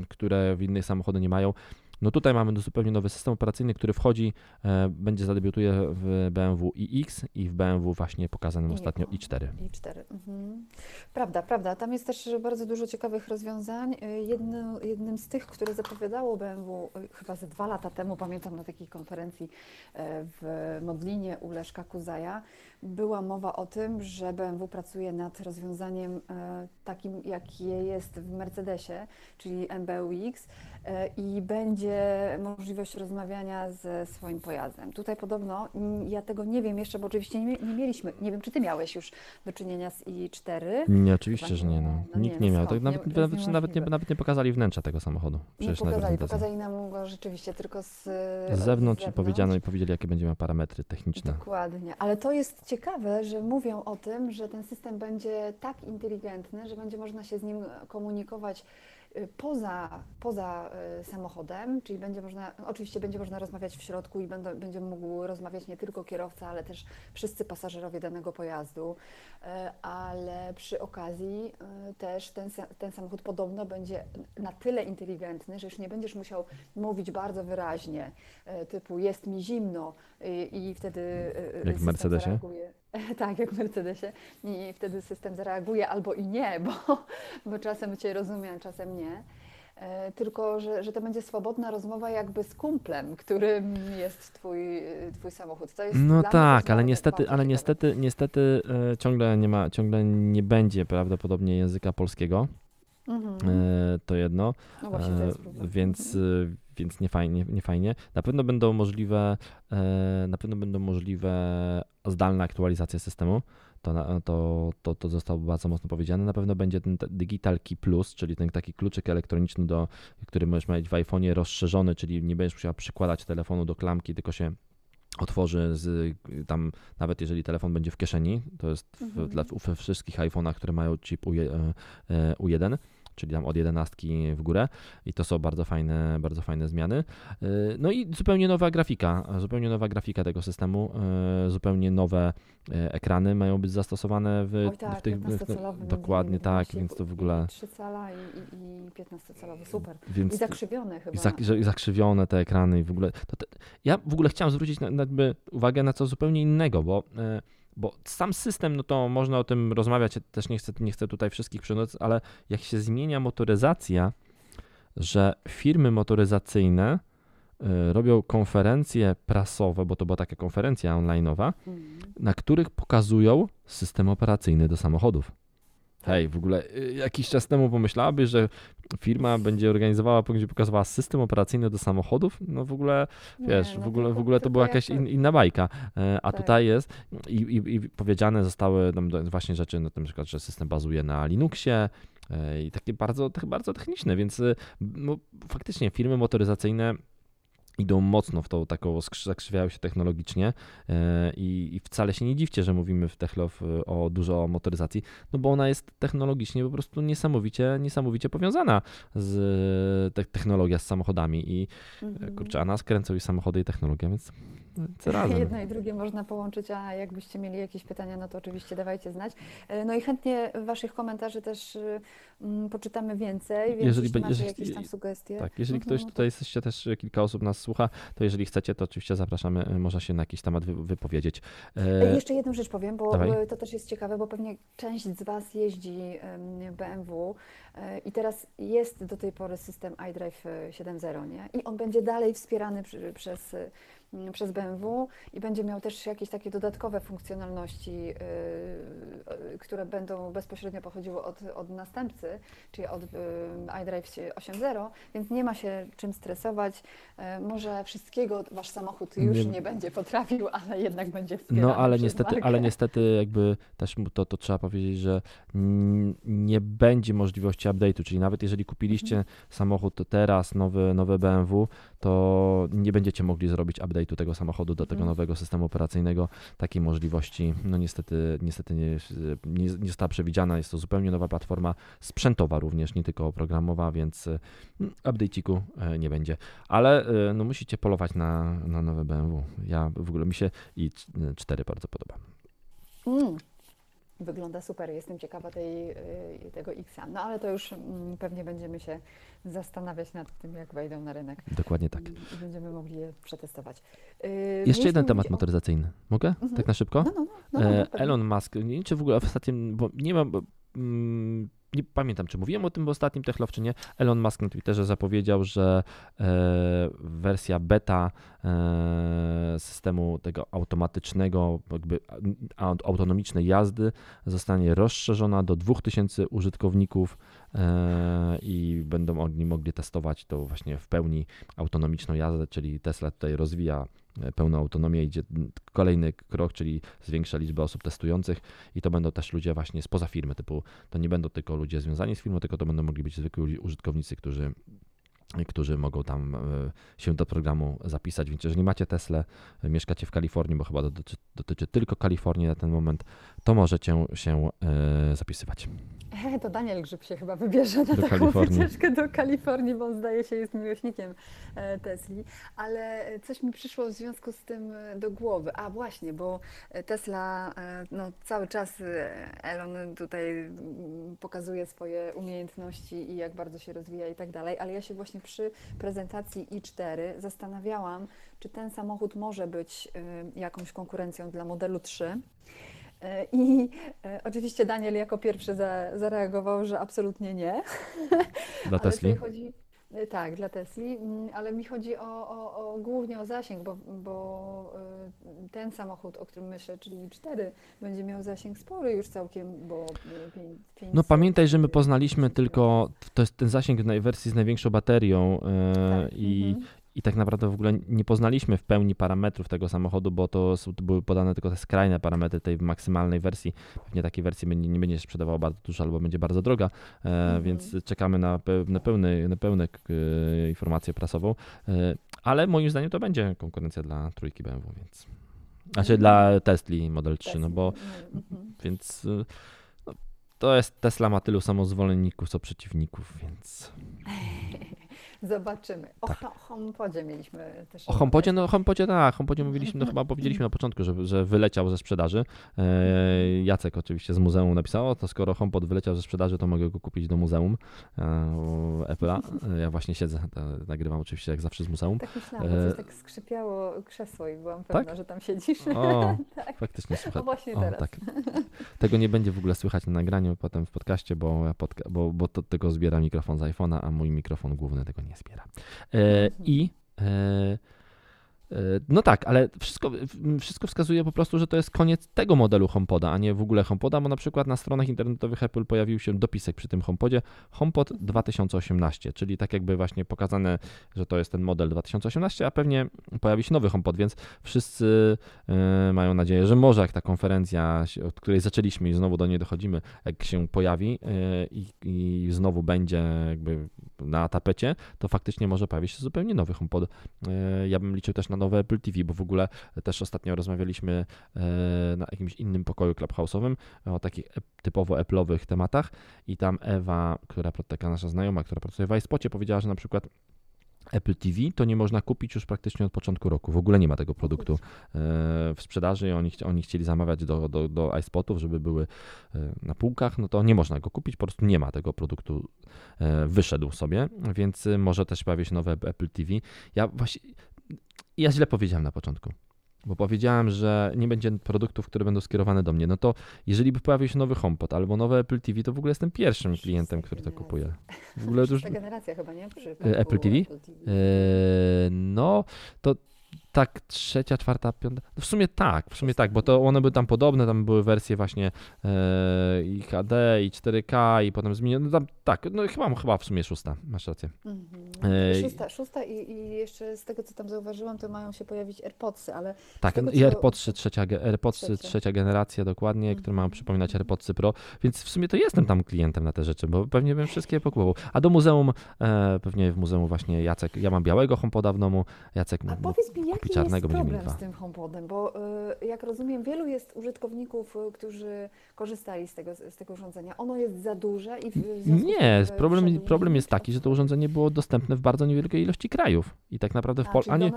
które w innych samochodach nie mają. No tutaj mamy zupełnie nowy system operacyjny, który wchodzi, e, będzie zadebiutuje w BMW iX i w BMW właśnie pokazanym I- ostatnio i4. I 4. Mhm. Prawda, prawda. Tam jest też bardzo dużo ciekawych rozwiązań. Y, Jedno, jednym z tych, które zapowiadało BMW y, chyba ze dwa lata temu, pamiętam na takiej konferencji e, w Modlinie u Leszka Kuzaja, była mowa o tym, że BMW pracuje nad rozwiązaniem e, takim, jakie jest w Mercedesie, czyli MBUX e, i będzie możliwość rozmawiania ze swoim pojazdem. Tutaj podobno, ja tego nie wiem jeszcze, bo oczywiście nie, nie mieliśmy, nie wiem, czy ty miałeś już do czynienia z i4. Nie, oczywiście, że nie. No. nie. No Nikt nie, nie no miał. skąd? Tak nawet, Nie- to nawet, nawet, nie, nawet nie pokazali wnętrza tego samochodu. Nie Przecież na pokazali, pokazali nam go rzeczywiście tylko z, Z zewnątrz i powiedziano i powiedzieli, jakie będzie miał parametry techniczne. Dokładnie, ale to jest ciekawe, że mówią o tym, że ten system będzie tak inteligentny, że będzie można się z nim komunikować poza, poza y, samochodem, czyli będzie można, oczywiście będzie można rozmawiać w środku i będą, będzie mógł rozmawiać nie tylko kierowca, ale też wszyscy pasażerowie danego pojazdu, y, ale przy okazji y, też ten, ten samochód podobno będzie na tyle inteligentny, że już nie będziesz musiał mówić bardzo wyraźnie, y, typu jest mi zimno i, i wtedy y, Jak w Mercedesie? zareaguje. Tak, jak w Mercedesie. I wtedy system zareaguje albo i nie, bo, bo czasem Cię rozumie, a czasem nie. E, Tylko, że, że to będzie swobodna rozmowa jakby z kumplem, którym jest twój, twój samochód. No tak, ale niestety, ale niestety, niestety e, ciągle nie ma, ciągle nie będzie prawdopodobnie języka polskiego. Mhm. E, to jedno. No właśnie, to jest E, problem. Więc, Mhm. e, więc nie fajnie, nie fajnie. Na pewno będą możliwe, e, na pewno będą możliwe zdalne aktualizacje systemu. To, to, to, to zostało bardzo mocno powiedziane. Na pewno będzie ten Digital Key Plus, czyli ten taki kluczyk elektroniczny, do, który możesz mieć w iPhone'ie rozszerzony, czyli nie będziesz musiał przykładać telefonu do klamki, tylko się otworzy z tam, nawet jeżeli telefon będzie w kieszeni, to jest w, Mhm. dla, we wszystkich iPhone'ach, które mają chip UE, e, U1, czyli tam od 11 w górę i to są bardzo fajne, bardzo fajne zmiany. E, No i zupełnie nowa grafika, zupełnie nowa grafika tego systemu, e, zupełnie nowe e, ekrany mają być zastosowane w, Oj tak, w tych... 15-calowy dokładnie tak, więc to w ogóle... i 3 cala i, i, i 15-calowy, super. Więc, I zakrzywiony chyba. i, zak, zakrzywione te ekrany i w ogóle. To ja w ogóle chciałem zwrócić na, na, uwagę na co zupełnie innego, bo, e, bo sam system, no to można o tym rozmawiać, ja też nie chcę, nie chcę tutaj wszystkich przenoc, ale jak się zmienia motoryzacja, że firmy motoryzacyjne e, robią konferencje prasowe, bo to była taka konferencja online'owa, Mhm. na których pokazują system operacyjny do samochodów. Hej, w ogóle y, jakiś czas temu pomyślałabyś, że firma będzie organizowała, będzie pokazywała system operacyjny do samochodów? No w ogóle, Nie, wiesz, no w ogóle, w tylko- ogóle to była jakaś in, inna bajka. E, A Tak. tutaj jest i, i, i powiedziane zostały do- właśnie rzeczy, na tym przykład, że system bazuje na Linuxie, e, i takie bardzo, bardzo techniczne, więc no, faktycznie firmy motoryzacyjne idą mocno w tą taką, zakrzywiają się technologicznie e, i, i wcale się nie dziwcie, że mówimy w Techlow e, o dużo o motoryzacji, no bo ona jest technologicznie po prostu niesamowicie, niesamowicie powiązana z te, technologia z samochodami i Mhm. kurczę, a nas kręcą i samochody i technologia, więc co razem. Jedno i drugie można połączyć, a jakbyście mieli jakieś pytania, no to oczywiście dawajcie znać. E, No i chętnie Waszych komentarzy też y, mm, poczytamy więcej, więc Jeżeli jeśli jeżeli- jakieś tam sugestie. Tak, jeżeli Mhm, ktoś to- tutaj jesteście też, kilka osób nas słucha, to jeżeli chcecie, to oczywiście zapraszamy, e, można się na jakiś temat wy, wypowiedzieć. E, E, Jeszcze jedną rzecz powiem, bo Dawaj. to też jest ciekawe, bo pewnie część z Was jeździ BMW i teraz jest do tej pory system iDrive e, 7.0, nie? I on będzie dalej wspierany przy, przez, przez BMW i będzie miał też jakieś takie dodatkowe funkcjonalności, e, e, które będą bezpośrednio pochodziły od, od następcy, czyli od e, iDrive 8.0, więc nie ma się czym stresować. Może wszystkiego Wasz samochód już Nie- nie, będzie potrafił, ale jednak będzie wspierany No ale niestety, markę. ale niestety jakby też mu to, to trzeba powiedzieć, że mm, nie będzie możliwości update'u, czyli nawet jeżeli kupiliście Mhm. samochód teraz, nowy, nowy BMW, to nie będziecie mogli zrobić update'u tego samochodu do tego Mhm. nowego systemu operacyjnego. Takiej możliwości no niestety, niestety nie, nie, nie została przewidziana. Jest to zupełnie nowa platforma sprzętowa również, nie tylko oprogramowa, więc y, update'iku e, nie będzie. Ale y, no musicie polować na, na nowe BMW. Ja w ogóle mi się i 4 bardzo podoba. Mm. Wygląda super, jestem ciekawa tej, y, tego X-a. No ale to już mm, pewnie będziemy się zastanawiać nad tym, jak wejdą na rynek Dokładnie tak. mm, i będziemy mogli je przetestować. Y, Jeszcze mieliśmy jeden temat o- motoryzacyjny. Mogę? Mhm. Tak na szybko? No, no, no, no, no, E, no. Elon Musk, nie wiem czy w ogóle w ostatnim, bo nie mam, mm, nie pamiętam czy mówiłem o tym ostatnim Techlow czy nie, Elon Musk na Twitterze zapowiedział, że e, wersja beta e, systemu tego automatycznego, jakby autonomicznej jazdy zostanie rozszerzona do 2000 użytkowników e, i będą oni mogli testować to właśnie w pełni autonomiczną jazdę, czyli Tesla tutaj rozwija pełną autonomię, idzie kolejny krok, czyli zwiększa liczbę osób testujących i to będą też ludzie właśnie spoza firmy, typu to nie będą tylko ludzie związani z firmą, tylko to będą mogli być zwykli użytkownicy, którzy którzy mogą tam e, się do programu zapisać, więc jeżeli macie Tesla, e, mieszkacie w Kalifornii, bo chyba dotyczy, dotyczy tylko Kalifornii na ten moment, to możecie się e, zapisywać. E, to Daniel Grzyb się chyba wybierze na Do taką Kalifornii. wycieczkę do Kalifornii, bo on zdaje się jest miłośnikiem e, Tesli. Ale coś mi przyszło w związku z tym e, do głowy. A właśnie, bo e, Tesla, e, no cały czas e, Elon tutaj mm, pokazuje swoje umiejętności i jak bardzo się rozwija i tak dalej, ale ja się właśnie przy prezentacji i4 zastanawiałam, czy ten samochód może być e, jakąś konkurencją dla modelu 3. E, I e, oczywiście Daniel jako pierwszy za, zareagował, że absolutnie nie. Dla Tesli. chodzi, e, tak, dla Tesli, mm, ale mi chodzi o, o, o głównie o zasięg, bo, bo ten samochód, o którym myślę, czyli 4, będzie miał zasięg spory już całkiem, bo pię- 500, No pamiętaj, że my poznaliśmy tylko, to jest ten zasięg w wersji z największą baterią Tak, i, mhm. I tak naprawdę w ogóle nie poznaliśmy w pełni parametrów tego samochodu, bo to są- to były podane tylko te skrajne parametry tej maksymalnej wersji. Pewnie takiej wersji będzie, nie będzie się sprzedawała bardzo dużo albo będzie bardzo droga, e, Mhm. więc czekamy na, na pełne, na pełne k- e, informację prasową, e, ale moim zdaniem to będzie konkurencja dla trójki BMW, więc... Znaczy Mhm. dla Tesli Model 3, no bo no, mhm. więc no, to jest Tesla ma tylu samo zwolenników, co przeciwników, więc Zobaczymy. O Tak. tak. HomePodzie mieliśmy też. o HomePodzie, no HomePodzie tak. HomePodzie mówiliśmy, no chyba powiedzieliśmy na początku, że, że wyleciał ze sprzedaży. E, Jacek oczywiście z muzeum napisał, to skoro HomePod wyleciał ze sprzedaży, to mogę go kupić do muzeum e, Apple'a. E, Ja właśnie siedzę, e, nagrywam oczywiście jak zawsze z muzeum. Tak myślałam, E, coś tak skrzypiało krzesło i byłam tak? pewna, że tam siedzisz. O, Tak. faktycznie słuchaj. właśnie O, teraz. tak. Tego nie będzie w ogóle słychać na nagraniu potem w podcaście, bo, podca- bo, bo to tego zbiera mikrofon z iPhone'a, a mój mikrofon główny tego nie zbiera. E. I e, E, no tak, ale wszystko, wszystko wskazuje po prostu, że to jest koniec tego modelu HomePoda, a nie w ogóle HomePoda, bo na przykład na stronach internetowych Apple pojawił się dopisek przy tym HomePodzie HomePod 2018, czyli tak jakby właśnie pokazane, że to jest ten model 2018, a pewnie pojawi się nowy HomePod, więc wszyscy mają nadzieję, że może jak ta konferencja, od której zaczęliśmy i znowu do niej dochodzimy, jak się pojawi i znowu będzie jakby na tapecie, to faktycznie może pojawić się zupełnie nowy HomePod. Ja bym liczył też na nowe Apple TV, bo w ogóle też ostatnio rozmawialiśmy e, na jakimś innym pokoju clubhouse'owym o takich typowo Apple'owych tematach i tam Ewa, która taka nasza znajoma, która pracuje w iSpocie, powiedziała, że na przykład Apple TV to nie można kupić już praktycznie od początku roku. W ogóle nie ma tego produktu e, w sprzedaży. Oni, oni chcieli zamawiać do, do, do iSpotów, żeby były e, na półkach, no to nie można go kupić, po prostu nie ma tego produktu. Wyszedł sobie, więc może też pojawi się nowe Apple TV. Ja właśnie ja źle powiedziałem na początku, bo powiedziałem, że nie będzie produktów, które będą skierowane do mnie. No to jeżeli by pojawił się nowy HomePod albo nowe Apple TV, to w ogóle jestem pierwszym klientem, który to kupuje. W ogóle już... generacja chyba, nie? Przy Apple TV? Apple TV? Eee, no, to tak, trzecia, czwarta, piąta. No w sumie tak, w sumie tak, bo to one były tam podobne, tam były wersje właśnie e, i HD, i 4K, i potem zmieniono. No tam, tak, no chyba, chyba w sumie szósta, masz rację. Mhm. E, szósta, szósta i, i, jeszcze z tego, co tam zauważyłam, to mają się pojawić AirPodsy, ale. Tak, tego, i AirPodsy, trzecia, AirPodsy trzecia. trzecia generacja dokładnie, mhm. które mają przypominać AirPodsy Pro, więc w sumie to jestem tam klientem na te rzeczy, bo pewnie bym wszystkie pokupował. A do muzeum, e, pewnie w muzeum właśnie Jacek, ja mam białego HomePoda w domu, Jacek A powiedz mi, jaki czarnego jest problem z tym HomePodem? Bo y, jak rozumiem, wielu jest użytkowników, y, którzy korzystali z tego, z tego urządzenia. Ono jest za duże i Nie, problem, problem jest taki, że to urządzenie było dostępne w bardzo niewielkiej ilości krajów. I tak naprawdę w Pol- ani, nie...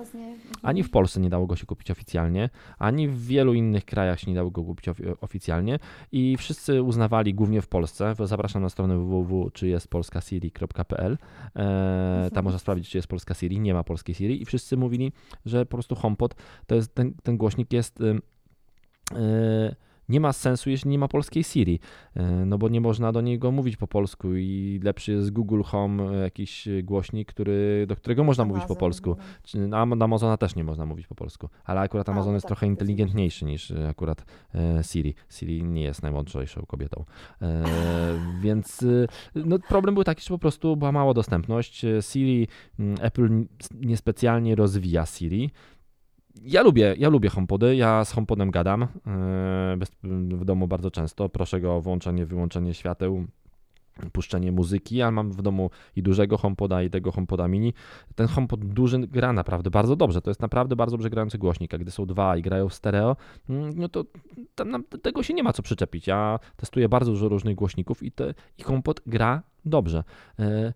ani w Polsce nie dało go się kupić oficjalnie, ani w wielu innych krajach się nie dało go kupić oficjalnie. I wszyscy uznawali, głównie w Polsce, zapraszam na stronę www, czy jest polskasiri.pl. E, tam można sprawdzić, czy jest polska Siri. Nie ma polskiej Siri. I wszyscy mówili, że po prostu HomePod to jest ten, ten głośnik jest. Yy, nie ma sensu, jeśli nie ma polskiej Siri, e, no bo nie można do niego mówić po polsku i lepszy jest Google Home, e, jakiś głośnik, który, do którego można Amazon, mówić po polsku. No. Na Amazona też nie można mówić po polsku, ale akurat Amazon A, jest tak, trochę inteligentniejszy niż e, akurat Siri. Siri nie jest najmądrzejszą kobietą. Więc no, problem był taki, że po prostu była mała dostępność. Siri, Apple niespecjalnie rozwija Siri. Ja lubię, ja lubię HomePody, ja z HomePodem gadam e, w domu bardzo często, proszę go o włączenie, wyłączenie świateł, puszczenie muzyki, ja mam w domu i dużego HomePoda i tego HomePoda mini. Ten HomePod duży gra naprawdę bardzo dobrze, to jest naprawdę bardzo dobrze grający głośnik, a gdy są dwa i grają w stereo, mm, no to tam, tego się nie ma co przyczepić. Ja testuję bardzo dużo różnych głośników i, te, i HomePod gra dobrze. E,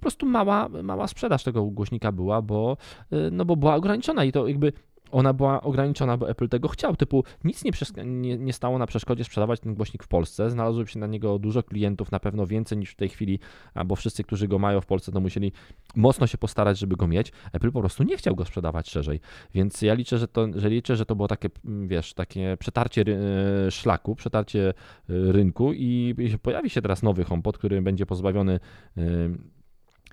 po prostu mała, mała sprzedaż tego głośnika była, bo, y, no bo była ograniczona i to jakby ona była ograniczona, bo Apple tego chciał. Typu nic nie, nie, nie, stało na przeszkodzie sprzedawać ten głośnik w Polsce. Znalazło się na niego dużo klientów, na pewno więcej niż w tej chwili, bo wszyscy, którzy go mają w Polsce, to musieli mocno się postarać, żeby go mieć. Apple po prostu nie chciał go sprzedawać szerzej. Więc ja liczę, że to, że liczę, że to było takie, wiesz, takie przetarcie e, szlaku, przetarcie e, rynku i pojawi się teraz nowy HomePod, który będzie pozbawiony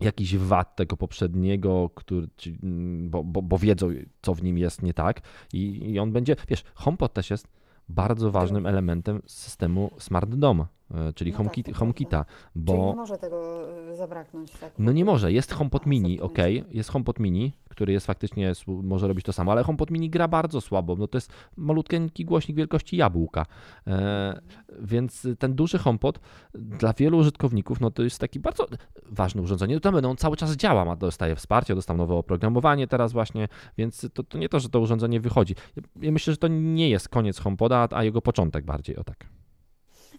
jakiś wad tego poprzedniego, który, mm, bo, bo, bo, wiedzą, co w nim jest nie tak. I, i on będzie, wiesz, HomePod też jest bardzo ważnym elementem systemu Smart Dome, e, czyli no HomeKit, tak, HomeKita, bo... Czyli nie może tego e, zabraknąć. Tak? No nie może, jest HomePod Mini, ok, jest HomePod Mini, który jest faktycznie, może robić to samo, ale HomePod Mini gra bardzo słabo, no to jest malutki głośnik wielkości jabłka, e, więc ten duży HomePod dla wielu użytkowników, no to jest taki bardzo ważne urządzenie, no to będą, on cały czas działa, ma, dostaje wsparcie, dostał nowe oprogramowanie teraz właśnie, więc to, to nie to, że to urządzenie wychodzi. Ja myślę, że to nie jest koniec HomePoda, a jego początek bardziej, o tak.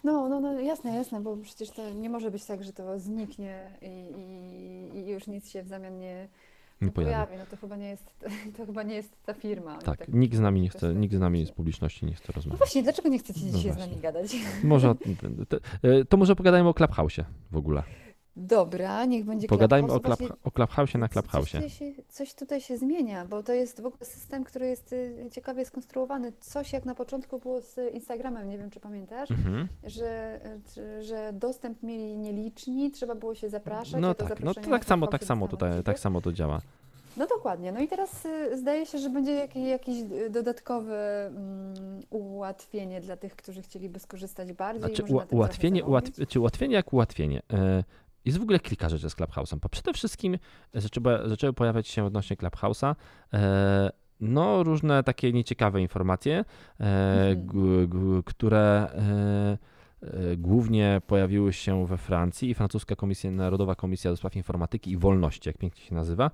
No, no, no jasne, jasne, bo przecież to nie może być tak, że to zniknie i, i, i już nic się w zamian nie, nie pojawi. pojawi. No to chyba nie jest, to chyba nie jest ta firma. Tak, tak nikt z nami nie chce, nikt z nami z publiczności nie chce no rozmawiać. No właśnie, dlaczego nie chcecie dzisiaj no z nami gadać? Może, to, to może pogadajmy o Clubhouse w ogóle. Dobra, niech będzie Pogadajmy o, klub, o Clubhouse na Clubhouse. Coś, tutaj się zmienia, bo to jest w ogóle system, który jest y, ciekawie skonstruowany. Coś jak na początku było z Instagramem, nie wiem czy pamiętasz, mhm. że, y, że dostęp mieli nieliczni, trzeba było się zapraszać. No tak, no to tak samo, tak samo tutaj, tak samo to działa. No dokładnie. No i teraz y, zdaje się, że będzie jakieś, jakieś dodatkowe mm, ułatwienie dla tych, którzy chcieliby skorzystać bardziej. Znaczy, ułatwienie, ułatw, czy ułatwienie jak ułatwienie. E, Jest w ogóle kilka rzeczy z Clubhouse'em. Po przede wszystkim zaczęły, zaczęły pojawiać się odnośnie Clubhouse'a e, no, różne takie nieciekawe informacje, e, Mhm. które e, e, głównie pojawiły się we Francji i francuska komisja, Narodowa Komisja do Spraw Informatyki i Wolności, jak pięknie się nazywa,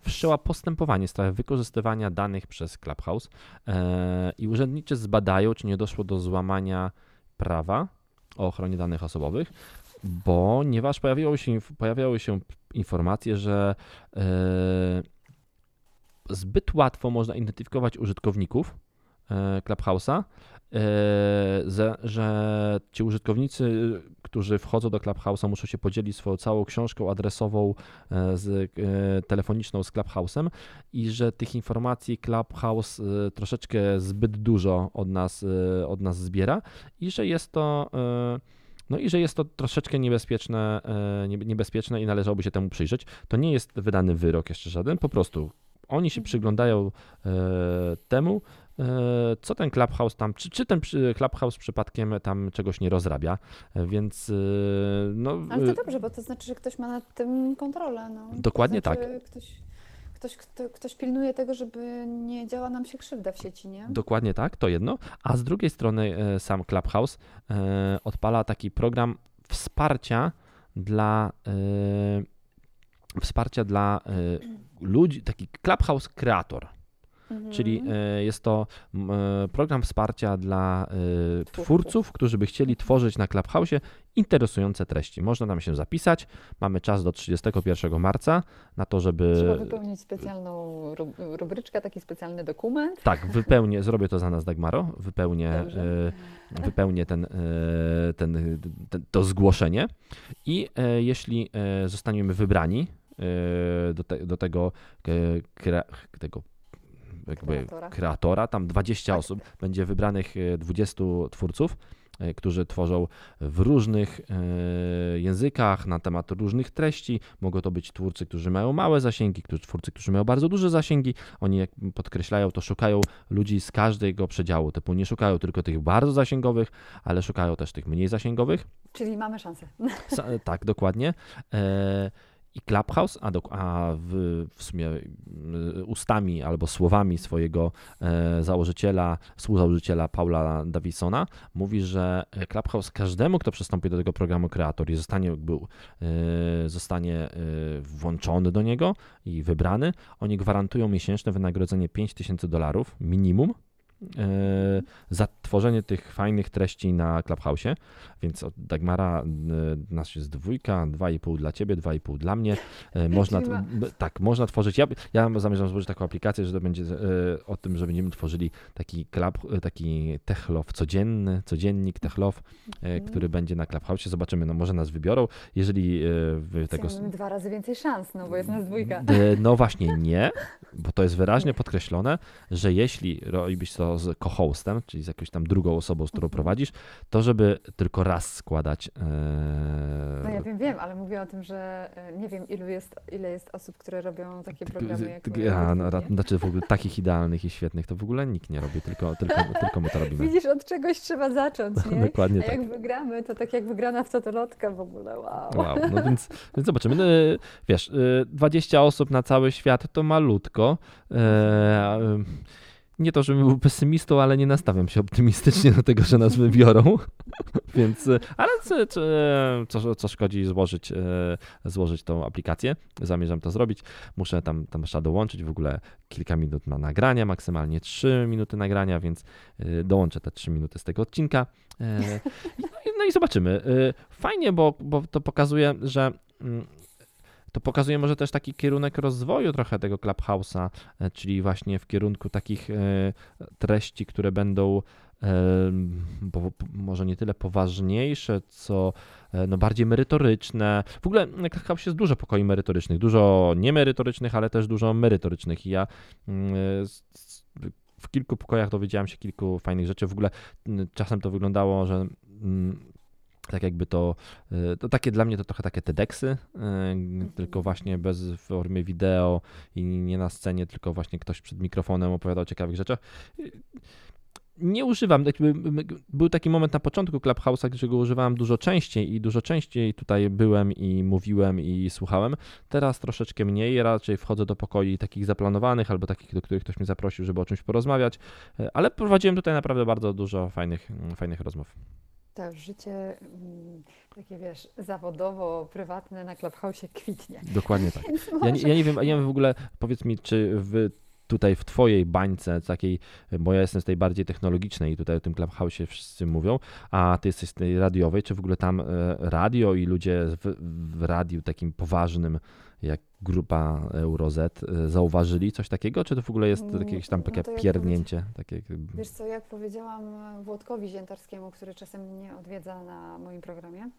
wszczęła postępowanie w sprawie wykorzystywania danych przez Clubhouse e, i urzędnicy zbadają, czy nie doszło do złamania prawa o ochronie danych osobowych, ponieważ pojawiały się, pojawiały się informacje, że e, zbyt łatwo można identyfikować użytkowników e, Clubhouse'a, e, że, ci użytkownicy, którzy wchodzą do Clubhouse'a, muszą się podzielić swoją całą książką adresową z, telefoniczną z Clubhouse'em i że tych informacji Clubhouse troszeczkę zbyt dużo od nas, od nas zbiera i że jest to no i że jest to troszeczkę niebezpieczne, e, niebe- niebezpieczne i należałoby się temu przyjrzeć. To nie jest wydany wyrok jeszcze żaden, po prostu oni się przyglądają e, temu, e, co ten Clubhouse tam, czy, czy ten Clubhouse przypadkiem tam czegoś nie rozrabia, więc no... Ale to dobrze, bo to znaczy, że ktoś ma nad tym kontrolę. No. Dokładnie to znaczy, Ktoś, ktoś, kto, ktoś pilnuje tego, żeby nie działa nam się krzywda w sieci, nie? Dokładnie tak, to jedno. A z drugiej strony e, sam Clubhouse e, odpala taki program wsparcia dla e, wsparcia dla ludzi, taki Clubhouse Creator. Mhm. Czyli e, jest to e, program wsparcia dla e, Twórców. którzy by chcieli tworzyć na Clubhouse interesujące treści. Można tam się zapisać. Mamy czas do 31 marca na to, żeby Trzeba wypełnić specjalną ru- rubryczkę, taki specjalny dokument. Tak, wypełnię, zrobię to za nas Dagmaro, wypełnię, Dobrze. wypełnię ten, ten, ten, to zgłoszenie i jeśli zostaniemy wybrani do, te, do tego, kre, tego jakby Kreatora. kreatora, tam 20 Tak. osób, będzie wybranych e, 20 twórców, e, którzy tworzą w różnych e, językach, na temat różnych treści. Mogą to być twórcy, którzy mają małe zasięgi, twórcy, którzy mają bardzo duże zasięgi. Oni, jak podkreślają, to szukają ludzi z każdego przedziału. Typu nie szukają tylko tych bardzo zasięgowych, ale szukają też tych mniej zasięgowych. Czyli mamy szansę. Tak, dokładnie. E, I Clubhouse, a, dok- a w, w sumie y, ustami albo słowami swojego e, założyciela, współzałożyciela Paula Davisona, mówi, że Clubhouse każdemu, kto przystąpi do tego programu Kreator i zostanie, jakby, e, zostanie e, włączony do niego i wybrany, oni gwarantują miesięczne wynagrodzenie 5000 dolarów minimum. E, Za tworzenie tych fajnych treści na Clubhouse'ie, więc od Dagmara y, nas jest dwójka, dwa i pół dla ciebie, dwa i pół dla mnie. E, Można, tak, można tworzyć. Ja, ja zamierzam złożyć taką aplikację, że to będzie e, o tym, że będziemy tworzyli taki klub, e, taki techlow codzienny, codziennik techlow, e, Mhm. który będzie na Clubhouse'ie. Zobaczymy, no może nas wybiorą. Jeżeli e, wy tego. Mamy dwa razy więcej szans, no bo jest nas dwójka. E, No właśnie nie, bo to jest wyraźnie podkreślone, że jeśli robisz to z co-hostem, czyli z jakąś tam drugą osobą, z którą Mhm. prowadzisz, to żeby tylko raz składać. No ja E, wiem, wiem, ale mówię o tym, że e, nie wiem, ilu jest, ile jest osób, które robią takie programy jak Ty- my. a, no, znaczy w ogóle takich idealnych i świetnych to w ogóle nikt nie robi, tylko, tylko, tylko my to robimy. Widzisz, od czegoś trzeba zacząć, nie? Dokładnie A tak. jak wygramy, to tak jak wygrana w totolotka w ogóle, wow. Wow, no więc, więc zobaczymy. No, e, wiesz, e, 20 osób na cały świat to malutko. E, e, Nie to, żebym był pesymistą, ale nie nastawiam się optymistycznie do tego, że nas wybiorą. Więc, e, ale co, co, szkodzi złożyć, e, złożyć tą aplikację. Zamierzam to zrobić. Muszę tam, tam trzeba dołączyć w ogóle kilka minut na nagrania, maksymalnie 3 minuty nagrania, więc e, dołączę te 3 minuty z tego odcinka. No i, no i zobaczymy. Fajnie, bo, bo to pokazuje, że mm, to pokazuje może też taki kierunek rozwoju trochę tego Clubhouse'a, e, czyli właśnie w kierunku takich e, treści, które będą e, po, może nie tyle poważniejsze, co no bardziej merytoryczne. W ogóle Clubhouse jest dużo pokoi merytorycznych, dużo niemerytorycznych, ale też dużo merytorycznych i ja mm, w kilku pokojach dowiedziałem się kilku fajnych rzeczy. W ogóle mm, czasem to wyglądało, że mm, tak jakby to, y, to takie dla mnie to trochę takie TEDxy, y, Mhm. tylko właśnie bez formy wideo i nie na scenie, tylko właśnie ktoś przed mikrofonem opowiada o ciekawych rzeczach. Y, Nie używam, jakby, m- był taki moment na początku Clubhouse'a, gdzie go używałem dużo częściej i dużo częściej tutaj byłem i mówiłem i słuchałem. Teraz troszeczkę mniej, raczej wchodzę do pokoi takich zaplanowanych albo takich, do których ktoś mnie zaprosił, żeby o czymś porozmawiać, ale prowadziłem tutaj naprawdę bardzo dużo fajnych, fajnych rozmów. Tak, życie mm, takie wiesz, zawodowo, prywatne na Clubhouse kwitnie. Dokładnie tak. Ja, ja nie wiem, ja nie wiem w ogóle, powiedz mi, czy w, tutaj w twojej bańce takiej, bo ja jestem z tej bardziej technologicznej i tutaj o tym Clubhouse wszyscy mówią, a ty jesteś z tej radiowej, czy w ogóle tam e, radio i ludzie w, w radiu takim poważnym, jak grupa EuroZ, e, zauważyli coś takiego, czy to w ogóle jest Mm, jakieś tam no takie jak pierdnięcie? Takie, Wiesz co, jak powiedziałam Włodkowi Ziętarskiemu, który czasem mnie odwiedza na moim programie,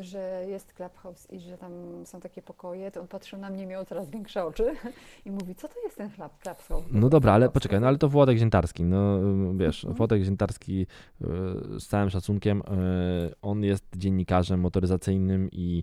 że jest Clubhouse i że tam są takie pokoje, to on patrzył na mnie, miał coraz większe oczy i mówi, co to jest ten chleb, Clubhouse? No dobra, ale poczekaj, no ale to Włodek Ziętarski, no wiesz, Mhm. Włodek Ziętarski y, z całym szacunkiem, y, on jest dziennikarzem motoryzacyjnym i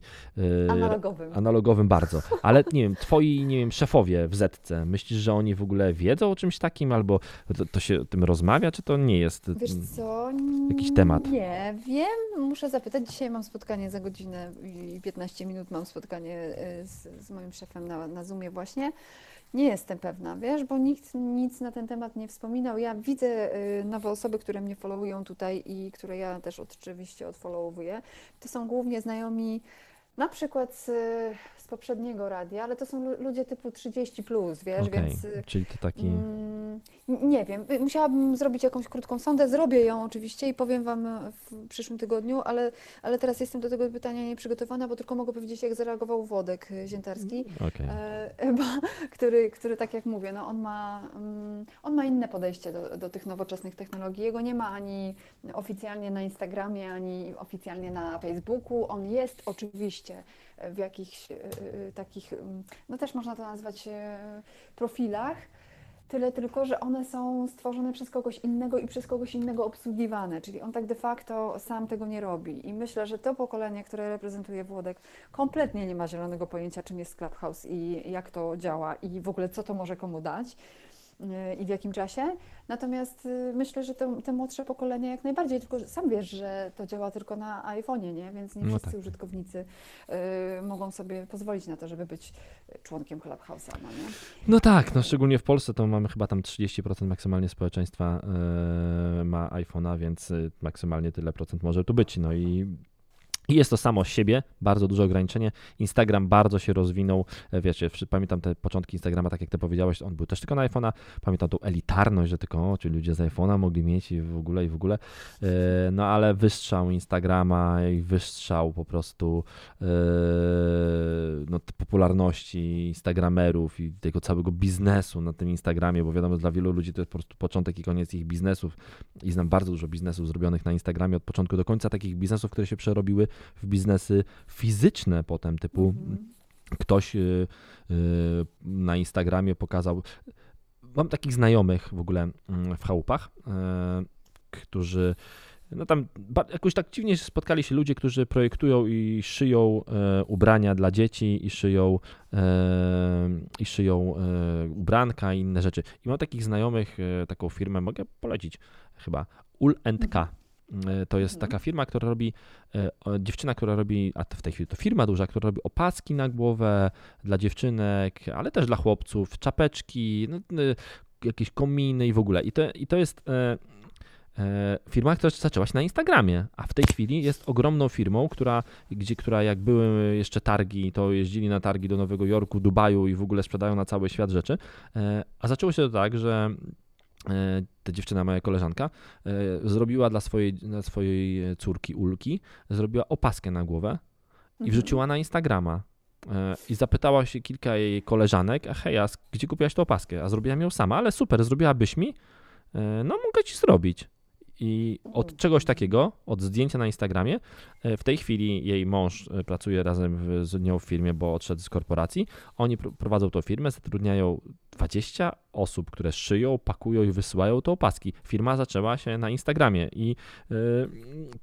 Analogowym. analogowym bardzo, ale nie wiem, twoi, nie wiem, szefowie w Zetce, myślisz, że oni w ogóle wiedzą o czymś takim, albo to, to się o tym rozmawia, czy to nie jest? Wiesz co? jakiś temat? Nie, wiem, muszę zapytać. Dzisiaj mam spotkanie za godzinę i 15 minut mam spotkanie y, z, z moim szefem na, na Zoomie właśnie. Nie jestem pewna, wiesz, bo nikt nic na ten temat nie wspominał. Ja widzę y, nowe osoby, które mnie followują tutaj i które ja też oczywiście odfollowuję. To są głównie znajomi na przykład z, z poprzedniego radia, ale to są lu- ludzie typu 30 plus, wiesz, Okej, więc y, czyli to taki... Mm, Nie wiem, y, musiałabym zrobić jakąś krótką sondę, zrobię ją oczywiście i powiem Wam e, w przyszłym tygodniu, ale, ale teraz jestem do tego pytania nieprzygotowana, bo tylko mogę powiedzieć, jak zareagował Włodek y, Ziętarski, Okej. e, bo, który, który, tak jak mówię, no on, ma, mm, on ma inne podejście do, do tych nowoczesnych technologii. Jego nie ma ani oficjalnie na Instagramie, ani oficjalnie na Facebooku. On jest oczywiście w jakichś e, e, takich, mm, no też można to nazwać e, profilach, Tyle tylko, że one są stworzone przez kogoś innego i przez kogoś innego obsługiwane, czyli on tak de facto sam tego nie robi. I myślę, że to pokolenie, które reprezentuje Włodek, kompletnie nie ma zielonego pojęcia, czym jest Clubhouse i jak to działa i w ogóle co to może komu dać i w jakim czasie. Natomiast yy, myślę, że te, te młodsze pokolenie jak najbardziej, tylko sam wiesz, że to działa tylko na iPhone'ie, nie? Więc nie No wszyscy tak. użytkownicy yy, mogą sobie pozwolić na to, żeby być członkiem Clubhouse'a, no nie? No tak, no szczególnie w Polsce to mamy chyba tam 30% maksymalnie społeczeństwa e, ma iPhone'a, więc e, maksymalnie tyle procent może tu być. No i i jest to samo z siebie, bardzo duże ograniczenie. Instagram bardzo się rozwinął. E, Wiecie, pamiętam te początki Instagrama, tak jak ty powiedziałeś, on był też tylko na iPhone'a. Pamiętam tą elitarność, że tylko, o, ludzie z iPhone'a mogli mieć i w ogóle, i w ogóle. E, No ale wystrzał Instagrama i wystrzał po prostu e, no, popularności Instagramerów i tego całego biznesu na tym Instagramie, bo wiadomo, dla wielu ludzi to jest po prostu początek i koniec ich biznesów. I znam bardzo dużo biznesów zrobionych na Instagramie od początku do końca, takich biznesów, które się przerobiły w biznesy fizyczne potem, typu Mhm. ktoś y, y, na Instagramie pokazał. Mam takich znajomych w ogóle mm, w chałupach, y, którzy. No tam jakoś tak dziwnie spotkali się ludzie, którzy projektują i szyją e, ubrania dla dzieci i szyją, e, i szyją e, ubranka i inne rzeczy. I mam takich znajomych, taką firmę, mogę polecić chyba, Ul K. E, To jest Mhm. taka firma, która robi, e, dziewczyna, która robi, a w tej chwili to firma duża, która robi opaski na głowę dla dziewczynek, ale też dla chłopców, czapeczki, no, e, jakieś kominy i w ogóle. I to, i to jest firma, która zaczęła się na Instagramie, a w tej chwili jest ogromną firmą, która, gdzie, która jak były jeszcze targi, to jeździli na targi do Nowego Jorku, Dubaju i w ogóle sprzedają na cały świat rzeczy. A zaczęło się to tak, że ta dziewczyna, moja koleżanka, e, zrobiła dla swojej, dla swojej córki Ulki, zrobiła opaskę na głowę i Mhm. wrzuciła na Instagrama. E, I zapytała się kilka jej koleżanek, a hej, a gdzie kupiłaś tę opaskę? A zrobiłam ją sama, ale super, zrobiłabyś mi? E, No, mogę ci zrobić. I od czegoś takiego, od zdjęcia na Instagramie, e, w tej chwili jej mąż e, pracuje razem z nią w firmie, bo odszedł z korporacji. Oni pr- prowadzą tą firmę, zatrudniają 20 osób, które szyją, pakują i wysyłają te opaski. Firma zaczęła się na Instagramie i yy,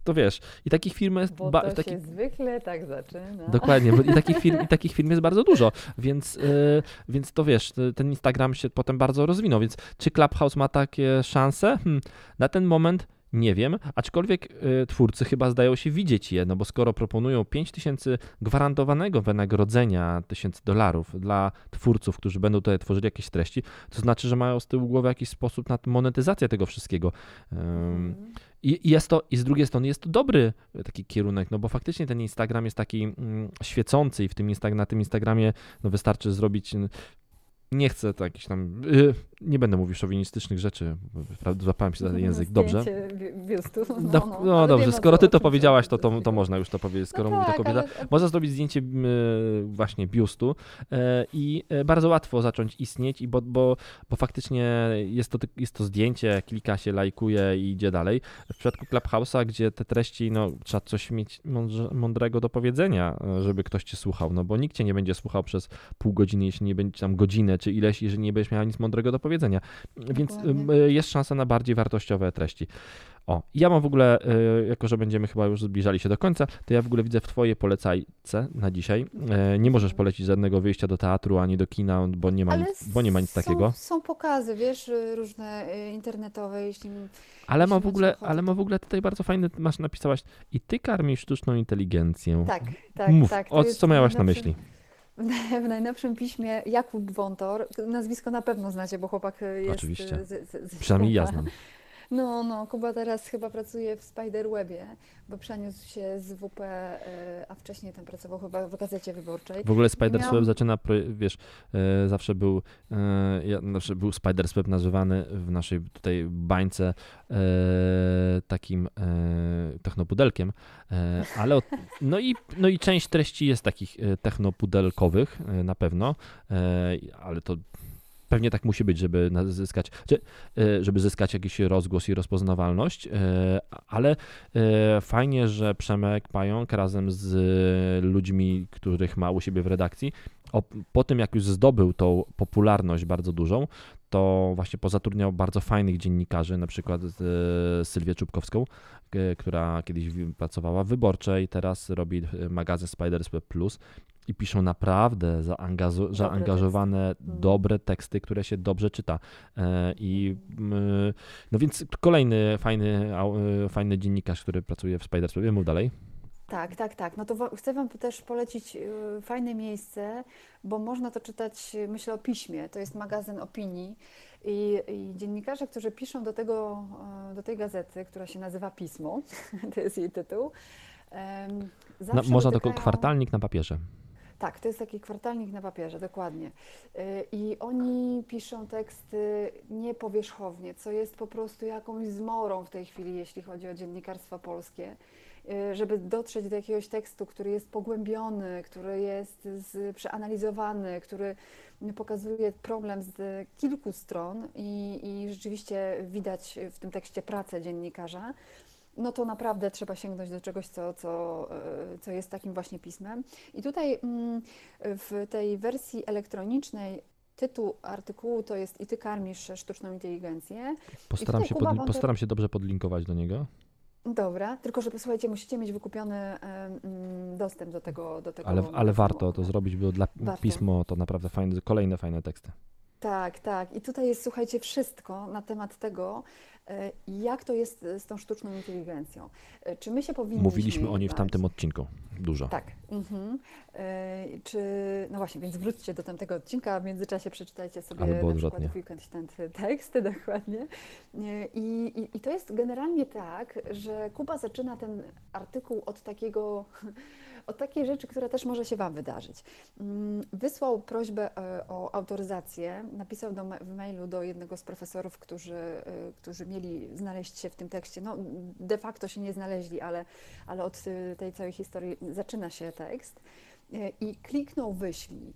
to wiesz, i takich firm jest... Bo to taki- się zwykle tak zaczyna. Dokładnie, bo i takich firm, i takich firm jest bardzo dużo, więc, yy, więc to wiesz, t- ten Instagram się potem bardzo rozwinął, więc czy Clubhouse ma takie szanse? Hmm, na ten moment nie wiem, aczkolwiek y, twórcy chyba zdają się widzieć je, no bo skoro proponują 5000 gwarantowanego wynagrodzenia, 1000 dolarów dla twórców, którzy będą tutaj tworzyli jakieś treści, to znaczy, że mają z tyłu głowy jakiś sposób na monetyzację tego wszystkiego. I, jest to, i z drugiej strony jest to dobry taki kierunek, no bo faktycznie ten Instagram jest taki mm, świecący i w tym na tym Instagramie no wystarczy zrobić. Nie chcę to jakiś tam. y, nie będę mówił szowinistycznych rzeczy, złapałem się za język. Dobrze. Biustu. No, No, no, dobrze, skoro ty to powiedziałaś, to, to, to można już to powiedzieć, skoro no mówi to tak, kobieta. ale- Można zrobić zdjęcie m, właśnie biustu e, i e, bardzo łatwo zacząć istnieć, i bo, bo, bo faktycznie jest to, jest to zdjęcie, klika się, lajkuje i idzie dalej. W przypadku Clubhouse'a, gdzie te treści, no trzeba coś mieć mądrego do powiedzenia, e, żeby ktoś cię słuchał, no bo nikt cię nie będzie słuchał przez pół godziny, jeśli nie będzie tam godzinę czy ileś, jeżeli nie będziesz miała nic mądrego do powiedzenia. Więc Dokładnie. e, jest szansa na bardziej wartościowe treści. O, ja mam w ogóle, e, jako że będziemy chyba już zbliżali się do końca, to ja w ogóle widzę w twojej polecajce na dzisiaj. E, nie możesz polecić żadnego wyjścia do teatru ani do kina, bo nie ma, Ale nic, bo nie ma nic są, takiego. Są pokazy, wiesz, y, różne y, internetowe, jeśli... Ale ma w ogóle, ale ma w ogóle tutaj bardzo fajny, masz napisałaś i ty karmisz sztuczną inteligencję. Tak, tak, Mów, tak. o, co miałaś na myśli? W najnowszym piśmie Jakub Wątor, nazwisko na pewno znacie, bo chłopak y, jest Oczywiście. z, z, z Przynajmniej ja znam. No, no, Kuba teraz chyba pracuje w Spiderwebie, bo przeniósł się z WP, y, a wcześniej tam pracował chyba w Gazecie Wyborczej. W ogóle Spider Miałam- Web zaczyna, wiesz, e, zawsze był, e, ja, zawsze był Spider Web nazywany w naszej tutaj bańce e, takim e, technopudelkiem, e, ale od, no, i, no i część treści jest takich e, technopudelkowych e, na pewno, e, ale to pewnie tak musi być, żeby zyskać, e, żeby zyskać jakiś rozgłos i rozpoznawalność, e, ale e, fajnie, że Przemek Pająk razem z ludźmi, których ma u siebie w redakcji, po tym jak już zdobył tą popularność bardzo dużą, to właśnie pozatrudniał bardzo fajnych dziennikarzy, na przykład e, Sylwię Czubkowską, e, która kiedyś pracowała w Wyborczej, teraz robi e, magazyn Spiders Web Plus i piszą naprawdę zaangażo- zaangażowane, teksty. dobre teksty, które się dobrze czyta. I mm, no więc kolejny fajny, fajny dziennikarz, który pracuje w Spiders Webie, mów dalej. Tak, tak, tak. No to chcę Wam też polecić y, fajne miejsce, bo można to czytać, y, myślę o piśmie. To jest magazyn opinii i, i dziennikarze, którzy piszą do, tego, y, do tej gazety, która się nazywa Pismo, to jest jej tytuł. zawsze można tylko dotykają- kwartalnik na papierze. Tak, to jest taki kwartalnik na papierze, dokładnie. I oni piszą teksty niepowierzchownie, co jest po prostu jakąś zmorą w tej chwili, jeśli chodzi o dziennikarstwo polskie. Y, Żeby dotrzeć do jakiegoś tekstu, który jest pogłębiony, który jest z, przeanalizowany, który pokazuje problem z kilku stron i, i rzeczywiście widać w tym tekście pracę dziennikarza, no to naprawdę trzeba sięgnąć do czegoś, co, co, y, co jest takim właśnie pismem. I tutaj mm, w tej wersji elektronicznej tytuł artykułu to jest I ty karmisz sztuczną inteligencję. Postaram się, pod, postaram się dobrze podlinkować do niego. Dobra, tylko że posłuchajcie, musicie mieć wykupiony mm, dostęp do tego. Do tego Ale, ale warto to zrobić, bo dla Warto. pismo to naprawdę fajne, kolejne fajne teksty. Tak, tak. I tutaj jest, słuchajcie, wszystko na temat tego, jak to jest z tą sztuczną inteligencją. E, Czy my się powinniśmy Mówiliśmy o niej w tamtym odcinku. Dużo. Tak. Mhm. E, Czy, no właśnie, więc wróćcie do tamtego odcinka, a w międzyczasie przeczytajcie sobie Albo na przykład w weekend ten tekst, dokładnie. E, I, i, I to jest generalnie tak, że Kuba zaczyna ten artykuł od takiego, od takiej rzeczy, która też może się Wam wydarzyć. Mm, Wysłał prośbę e, o autoryzację, napisał do, w mailu do jednego z profesorów, którzy, e, którzy mieli znaleźć się w tym tekście. No, de facto się nie znaleźli, ale, ale od e, tej całej historii zaczyna się tekst. I kliknął wyślij.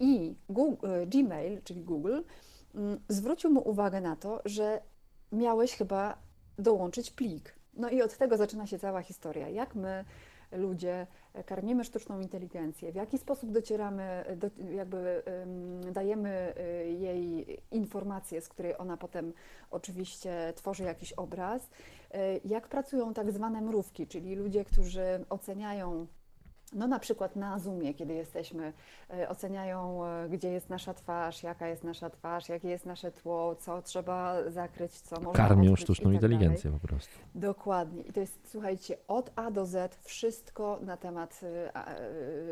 I Google, Gmail, czyli Google, mm, zwrócił mu uwagę na to, że miałeś chyba dołączyć plik. No i od tego zaczyna się cała historia. Jak my, ludzie, e, karmimy sztuczną inteligencję, w jaki sposób docieramy, do, jakby em, dajemy e, jej informację, z której ona potem oczywiście tworzy jakiś obraz. E, jak pracują tak zwane mrówki, czyli ludzie, którzy oceniają no na przykład na Zoomie, kiedy jesteśmy, e, oceniają, e, gdzie jest nasza twarz, jaka jest nasza twarz, jakie jest nasze tło, co trzeba zakryć, co można Karmią i sztuczną tak inteligencję dalej. po prostu. Dokładnie. I to jest, słuchajcie, od A do Z wszystko na temat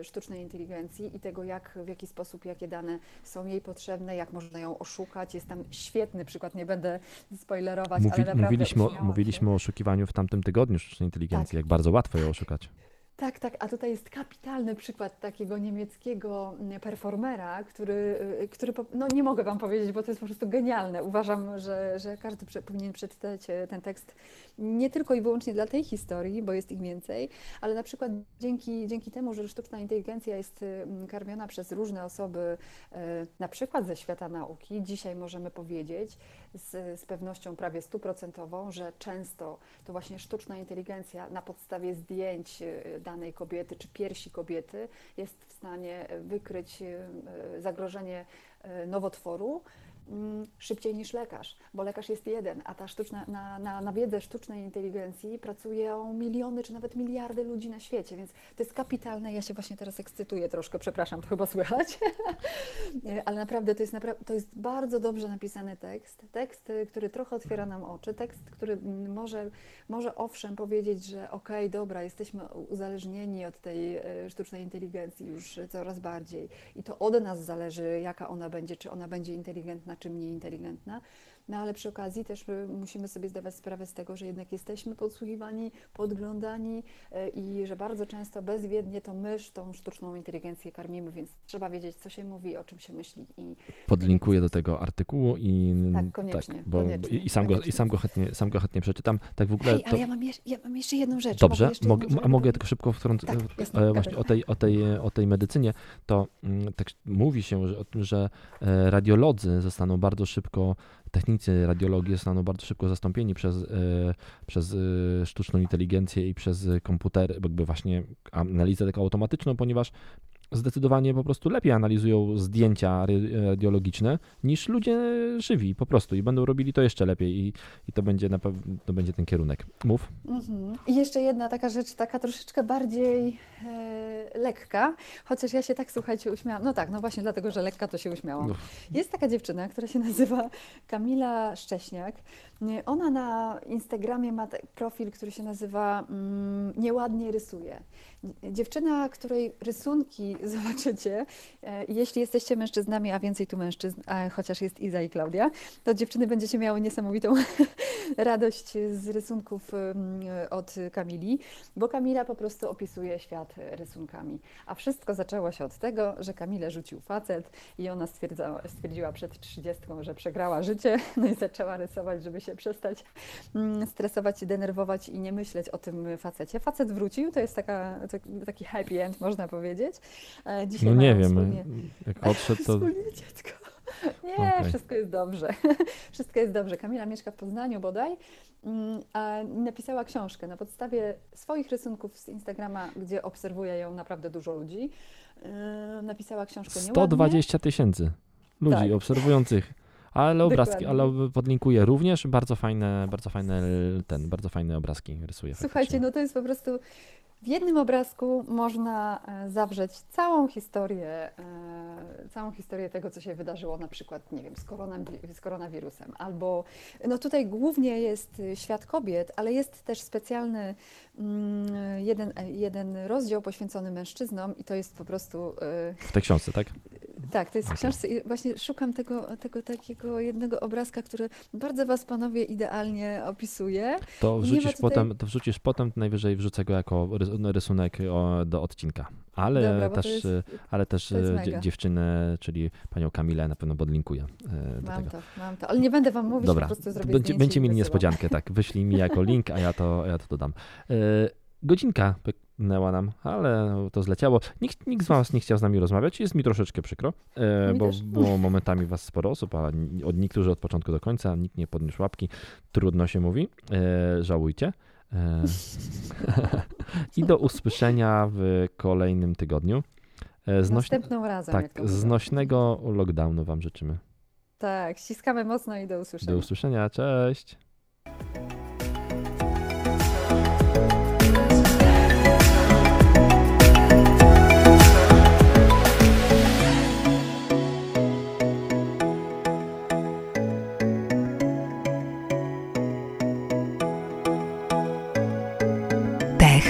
y, sztucznej inteligencji i tego, jak, w jaki sposób, jakie dane są jej potrzebne, jak można ją oszukać. Jest tam świetny przykład, nie będę spoilerować, Mówi, ale naprawdę mówiliśmy, o, mówiliśmy o oszukiwaniu w tamtym tygodniu sztucznej inteligencji, Tak. jak bardzo łatwo ją oszukać. Tak, tak, a tutaj jest kapitalny przykład takiego niemieckiego mm, performera, który, y, który po- no nie mogę Wam powiedzieć, bo to jest po prostu genialne. Uważam, że, że każdy powinien przeczytać e, ten tekst nie tylko i wyłącznie dla tej historii, bo jest ich więcej, ale na przykład dzięki, dzięki temu, że sztuczna inteligencja jest y, karmiona przez różne osoby, e, na przykład ze świata nauki, dzisiaj możemy powiedzieć z, z pewnością prawie stuprocentową, że często to właśnie sztuczna inteligencja na podstawie zdjęć e, danej kobiety czy piersi kobiety jest w stanie wykryć e, e, zagrożenie nowotworu szybciej niż lekarz, bo lekarz jest jeden, a ta sztuczna, na, na, na wiedzę sztucznej inteligencji pracują miliony czy nawet miliardy ludzi na świecie, więc to jest kapitalne. Ja się właśnie teraz ekscytuję troszkę, przepraszam, to chyba słychać, Nie, ale naprawdę to jest, to jest bardzo dobrze napisany tekst, tekst, y, który trochę otwiera nam oczy, tekst, który mm, może, może owszem powiedzieć, że okej, dobra, jesteśmy uzależnieni od tej e, sztucznej inteligencji już coraz bardziej i to od nas zależy, jaka ona będzie, czy ona będzie inteligentna, czy mniej inteligentna. No ale przy okazji też y, musimy sobie zdawać sprawę z tego, że jednak jesteśmy podsłuchiwani, podglądani e, i że bardzo często bezwiednie to my tą sztuczną inteligencję karmimy, więc trzeba wiedzieć, co się mówi, o czym się myśli i Podlinkuję do tego artykułu i Tak, koniecznie, bo, koniecznie, i, sam go, i sam go chętnie, sam go chętnie przeczytam. Tak w ogóle Hej, to ale ja mam, jeż- ja mam jeszcze jedną rzecz. dobrze, jeszcze mogę, jedną rzecz, a mogę tylko szybko wtrącić Tak, jasne, e, właśnie o tej, o, tej, o tej medycynie, to mm, tak mówi się że, o tym, że e, radiolodzy zostaną bardzo szybko, technicy radiologii zostaną bardzo szybko zastąpieni przez, e, przez e, sztuczną inteligencję i przez komputery, jakby właśnie analizę taką automatyczną, ponieważ zdecydowanie po prostu lepiej analizują zdjęcia radiologiczne niż ludzie żywi po prostu i będą robili to jeszcze lepiej i, i to będzie na pewno to będzie ten kierunek. Mów. Mhm. I jeszcze jedna taka rzecz, taka troszeczkę bardziej e, lekka, chociaż ja się tak, słuchajcie, uśmiałam. No tak, no właśnie dlatego, że lekka, to się uśmiałam. Jest taka dziewczyna, która się nazywa Kamila Szcześniak. Ona na Instagramie ma profil, który się nazywa mm, Nieładnie rysuje. Dziewczyna, której rysunki zobaczycie, e, jeśli jesteście mężczyznami, a więcej tu mężczyzn, chociaż jest Iza i Klaudia, to dziewczyny będziecie miały niesamowitą radość z rysunków od Kamili, bo Kamila po prostu opisuje świat rysunkami. A wszystko zaczęło się od tego, że Kamilę rzucił facet i ona stwierdziła przed trzydziestką, że przegrała życie, no i zaczęła rysować, żeby się przestać mm, stresować, denerwować i nie myśleć o tym facecie. Facet wrócił, to jest taka, tak- taki happy end, można powiedzieć. E, Dzisiaj No nie wiem, wspólnie- jak odszedł to... Dziecko. Nie, Okej. wszystko jest dobrze. Wszystko jest dobrze. Kamila mieszka w Poznaniu bodaj, mm, a napisała książkę na podstawie swoich rysunków z Instagrama, gdzie obserwuje ją naprawdę dużo ludzi. Yy, Napisała książkę nieładnie. 120 tysięcy ludzi Tak. obserwujących. Ale obrazki, ale podlinkuję również bardzo fajne, bardzo fajne ten, bardzo fajne obrazki rysuje. Słuchajcie, faktycznie. no to jest po prostu w jednym obrazku można e, zawrzeć całą historię, e, całą historię tego, co się wydarzyło na przykład, nie wiem, z, z koronawirusem. Albo, no tutaj głównie jest świat kobiet, ale jest też specjalny jeden, e, jeden rozdział poświęcony mężczyznom i to jest po prostu e, W tej książce, tak? tak, to jest w Okej. książce i właśnie szukam tego, tego takiego jednego obrazka, który bardzo Was panowie idealnie opisuje. To wrzucisz tutaj- potem, to wrzucisz potem, najwyżej wrzucę go jako no, rysunek do odcinka. Ale Dobra, też, jest- ale też e, dziewczynę, czyli panią Kamilę na pewno podlinkuję e, do Mam tego. to, mam to, ale nie będę Wam mówić, Dobra, po prostu zrobię będzie, zdjęcie będzie i mieli niespodziankę, tak. Wyślij mi jako link, a ja to, a ja to dodam. E, godzinka pyknęła nam, ale to zleciało. Nikt, nikt z Was nie chciał z nami rozmawiać, jest mi troszeczkę przykro, e, Mi bo też. było momentami Was sporo osób, a od niektórzy od początku do końca, nikt nie podniósł łapki, trudno się mówi, e, żałujcie. I do usłyszenia w kolejnym tygodniu. Znoś, Następnym razem, tak, znośnego lockdownu Wam życzymy. Tak, ściskamy mocno i do usłyszenia. Do usłyszenia, cześć!